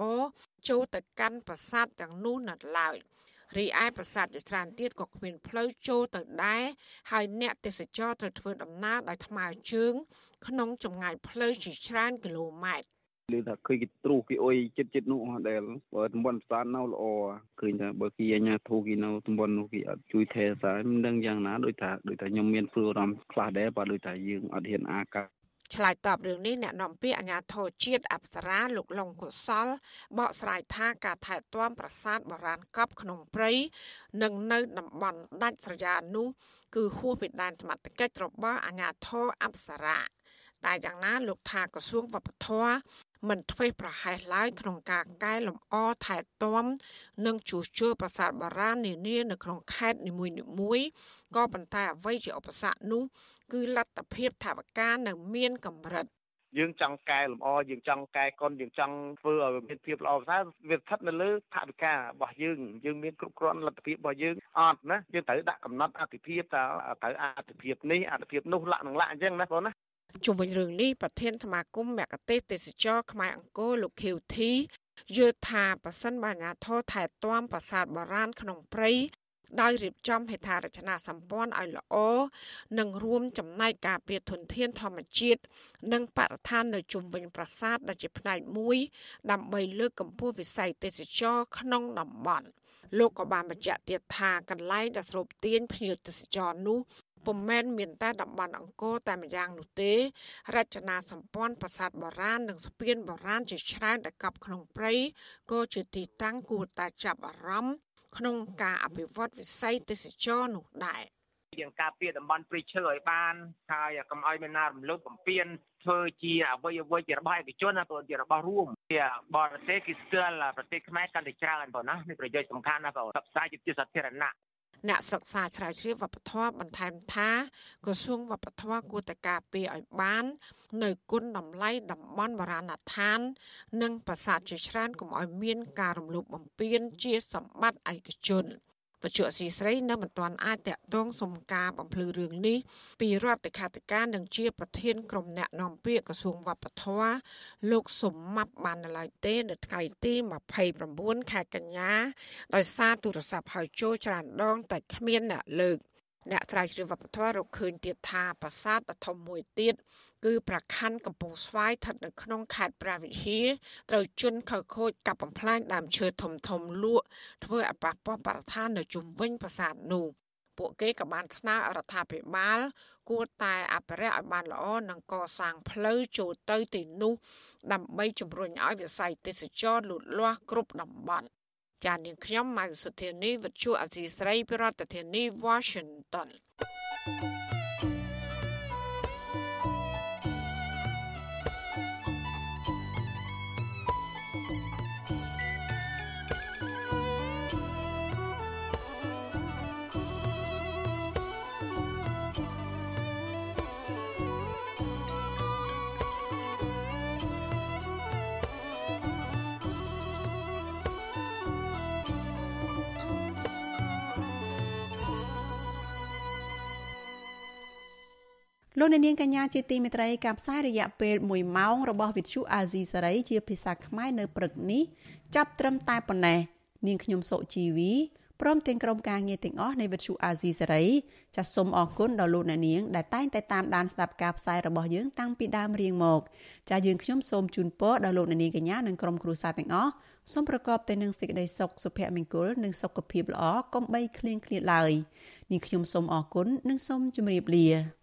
ចូលទៅកាន់ប្រាសាទទាំងនោះនៅឡើយ។ រីឯប្រាសាទជាច្រើនទៀតក៏គ្មានផ្លូវចូលទៅដែរហើយអ្នកទេសចរត្រូវធ្វើដំណើរដោយថ្មើរជើង ក្នុងចម្ងាយផ្លូវជាច្រើនគីឡូម៉ែត្រឮថាឃើញគេទ្រុសគេអុយចិត្តចិត្តនោះដែលបើតំបន់ផ្សារនៅល្អឃើញថាបើគេអញ្ញាធូគេនៅតំបន់នោះគេអត់ជួយថែសារមិនដឹងយ៉ាងណាដូចថាដូចថាខ្ញុំមានព្រួយអារម្មណ៍ខ្លះដែរបើដូចថាយើងអត់ហ៊ានអាកា ឆ្លើយតបរឿងនេះអ្នកនាំពាក្យអាជ្ញាធរជាតិអប្សរាលោកលងកុសលបកស្រាយថាការថែទាំប្រាសាទបុរាណកប់ក្នុងព្រៃនិងនៅតំបន់ដាច់ស្រយាលនោះគឺហួសពីដែនសមត្ថកិច្ចរបស់អាជ្ញាធរអប្សរាតែយ៉ាងណាលោកថាក្រសួងវប្បធម៌មិនធ្វេសប្រហែសឡើយក្នុងការកែលម្អថែទាំនិងជួសជុលប្រាសាទបុរាណនានានៅក្នុងខេត្តនីមួយៗក៏ប៉ុន្តែអ្វីជាឧបសគ្គនោះ គឺលទ្ធភាពថវិកានៅមានកម្រិតយើងចង់កែលម្អយើងចង់កែកុនយើងចង់ធ្វើឲ្យមានភាពល្អប្រសើរវាស្ថិតនៅលើថវិការបស់យើងយើងមានគ្រប់គ្រាន់លទ្ធភាពរបស់យើងអត់ណាយើងត្រូវដាក់កំណត់អតិភិបតើត្រូវអតិភិបនេះអតិភិបនោះលក្ខនឹងលក្ខអញ្ចឹងណាបងណាជុំវិញរឿងនេះប្រធានសមាគមមគ្គទេសទេសចរខ្មែរអង្គរលោកខៀវធីយល់ថាប៉ះសិនបាញាធរថែទាំប្រាសាទបុរាណក្នុងព្រៃ ដោយរៀបចំហេដ្ឋារចនាសម្ព័ន្ធឲ្យល្អនិងរួមចំណែកការពារធនធានធម្មជាតិនិងបរិស្ថាននៅជុំវិញប្រាសាទដែលជាផ្នែកមួយ ដើម្បីលើកកម្ពស់វិស័យទេសចរក្នុងតំបន់លោកក៏បានបញ្ជាក់ទៀតថាកន្លែងដែលស្រូបទាញភ្ញៀវទេសចរនោះពុំមែនមានតែតំបន់អង្គរតែម្យ៉ាងនោះទេ រចនាសម្ព័ន្ធប្រាសាទបុរាណនិងស្ពានបុរាណជាច្រើនដែលកប់ក្នុងព្រៃក៏ជាទីតាំងគួរតែចាប់អារម្មណ៍ ក្នុងការអភិវឌ្ឍវិស័យទេសចរនោះដែរយើងការពារតំបន់ព្រៃឈើឲ្យបានហើយកុំឲ្យមានណារំលោភបំពានធ្វើជាអវយវ័យជារបស់ឯកជនណាព្រោះជារបស់រួមជាបរទេសគឺស្គាល់ប្រទេសខ្មែរកាន់តែច្រើនបងណានេះប្រយោជន៍សំខាន់ណាស់បងផ្សព្វផ្សាយជាសាធារណៈ អ្នកសិក្សាស្រាវជ្រាវវប្បធម៌បន្ថែមថាក្រសួងវប្បធម៌គួរតែការពារឲ្យបាន នៅគុណតម្លៃតំបន់បរាណដ្ឋាន និងប្រាសាទជាច្រើនកុំឲ្យមានការរំលោភបំពានជាសម្បត្តិឯកជន។ វជ្ជស៊ីស្រីនៅមិនទាន់អាចតាក់ទងសុំការបំភ្លឺរឿងនេះពីរដ្ឋលេខាធិការនិងជាប្រធានក្រុមអ្នកនាំពាក្យក្រសួងវប្បធម៌លោកសុំម៉ាប់បាននៅឡើយទេនៅថ្ងៃទី29ខែកញ្ញាដោយសារទូរស័ព្ទហៅចូលច្រើនដងតែគ្មានអ្នកលើក អ្នកស្រាវជ្រាវវប្បធម៌រកឃើញទៀតថាប្រាសាទដ៏ធំមួយទៀតគឺប្រខណ្ឌកំពង់ស្វាយស្ថិតនៅក្នុងខេត្តព្រះវិហារត្រូវជន់ខើខូចកាប់បំផ្លាញដើមឈើធំធំលក់ធ្វើឲ្យប៉ះពាល់បរិស្ថាននៅជុំវិញប្រាសាទនោះពួកគេក៏បានស្នើរដ្ឋាភិបាល គួរតែអភិរក្សឲ្យបានល្អនិងកសាងផ្លូវចូលទៅទីនោះ ដើម្បីជំរុញឲ្យវិស័យទេសចរលូតលាស់គ្រប់តំបន់ ចាននាងខ្ញុំម៉ៅសុធានីវិទ្យុអសីស្រីប្រធានាធិបតី Washington thank you លោកអ្នកនាងកញ្ញាជាទីមេត្រីការផ្សាយរយៈពេល1ម៉ោងរបស់វិទ្យុអាស៊ីសេរីជាភាសាខ្មែរនៅព្រឹកនេះចាប់ត្រឹមតែប៉ុណ្ណេះនាងខ្ញុំសុជីវីព្រមទាំងក្រុមការងារទាំងអស់នៃវិទ្យុអាស៊ីសេរីចាសសូមអរគុណដល់លោកអ្នកនាងដែលតែងតែតាមដានស្ដាប់ការផ្សាយរបស់យើងតាំងពីដើមរៀងមកចាសយើងខ្ញុំសូមជូនពរដល់លោកអ្នកនាងកញ្ញានិងក្រុមគ្រួសារទាំងអស់សូមប្រកបតែនឹងសេចក្តីសុខសុភមង្គលនិងសុខភាពល្អកុំបីឃ្លៀងឃ្លាតឡើយនាងខ្ញុំសូមអរគុណនិងសូមជម្រាបលា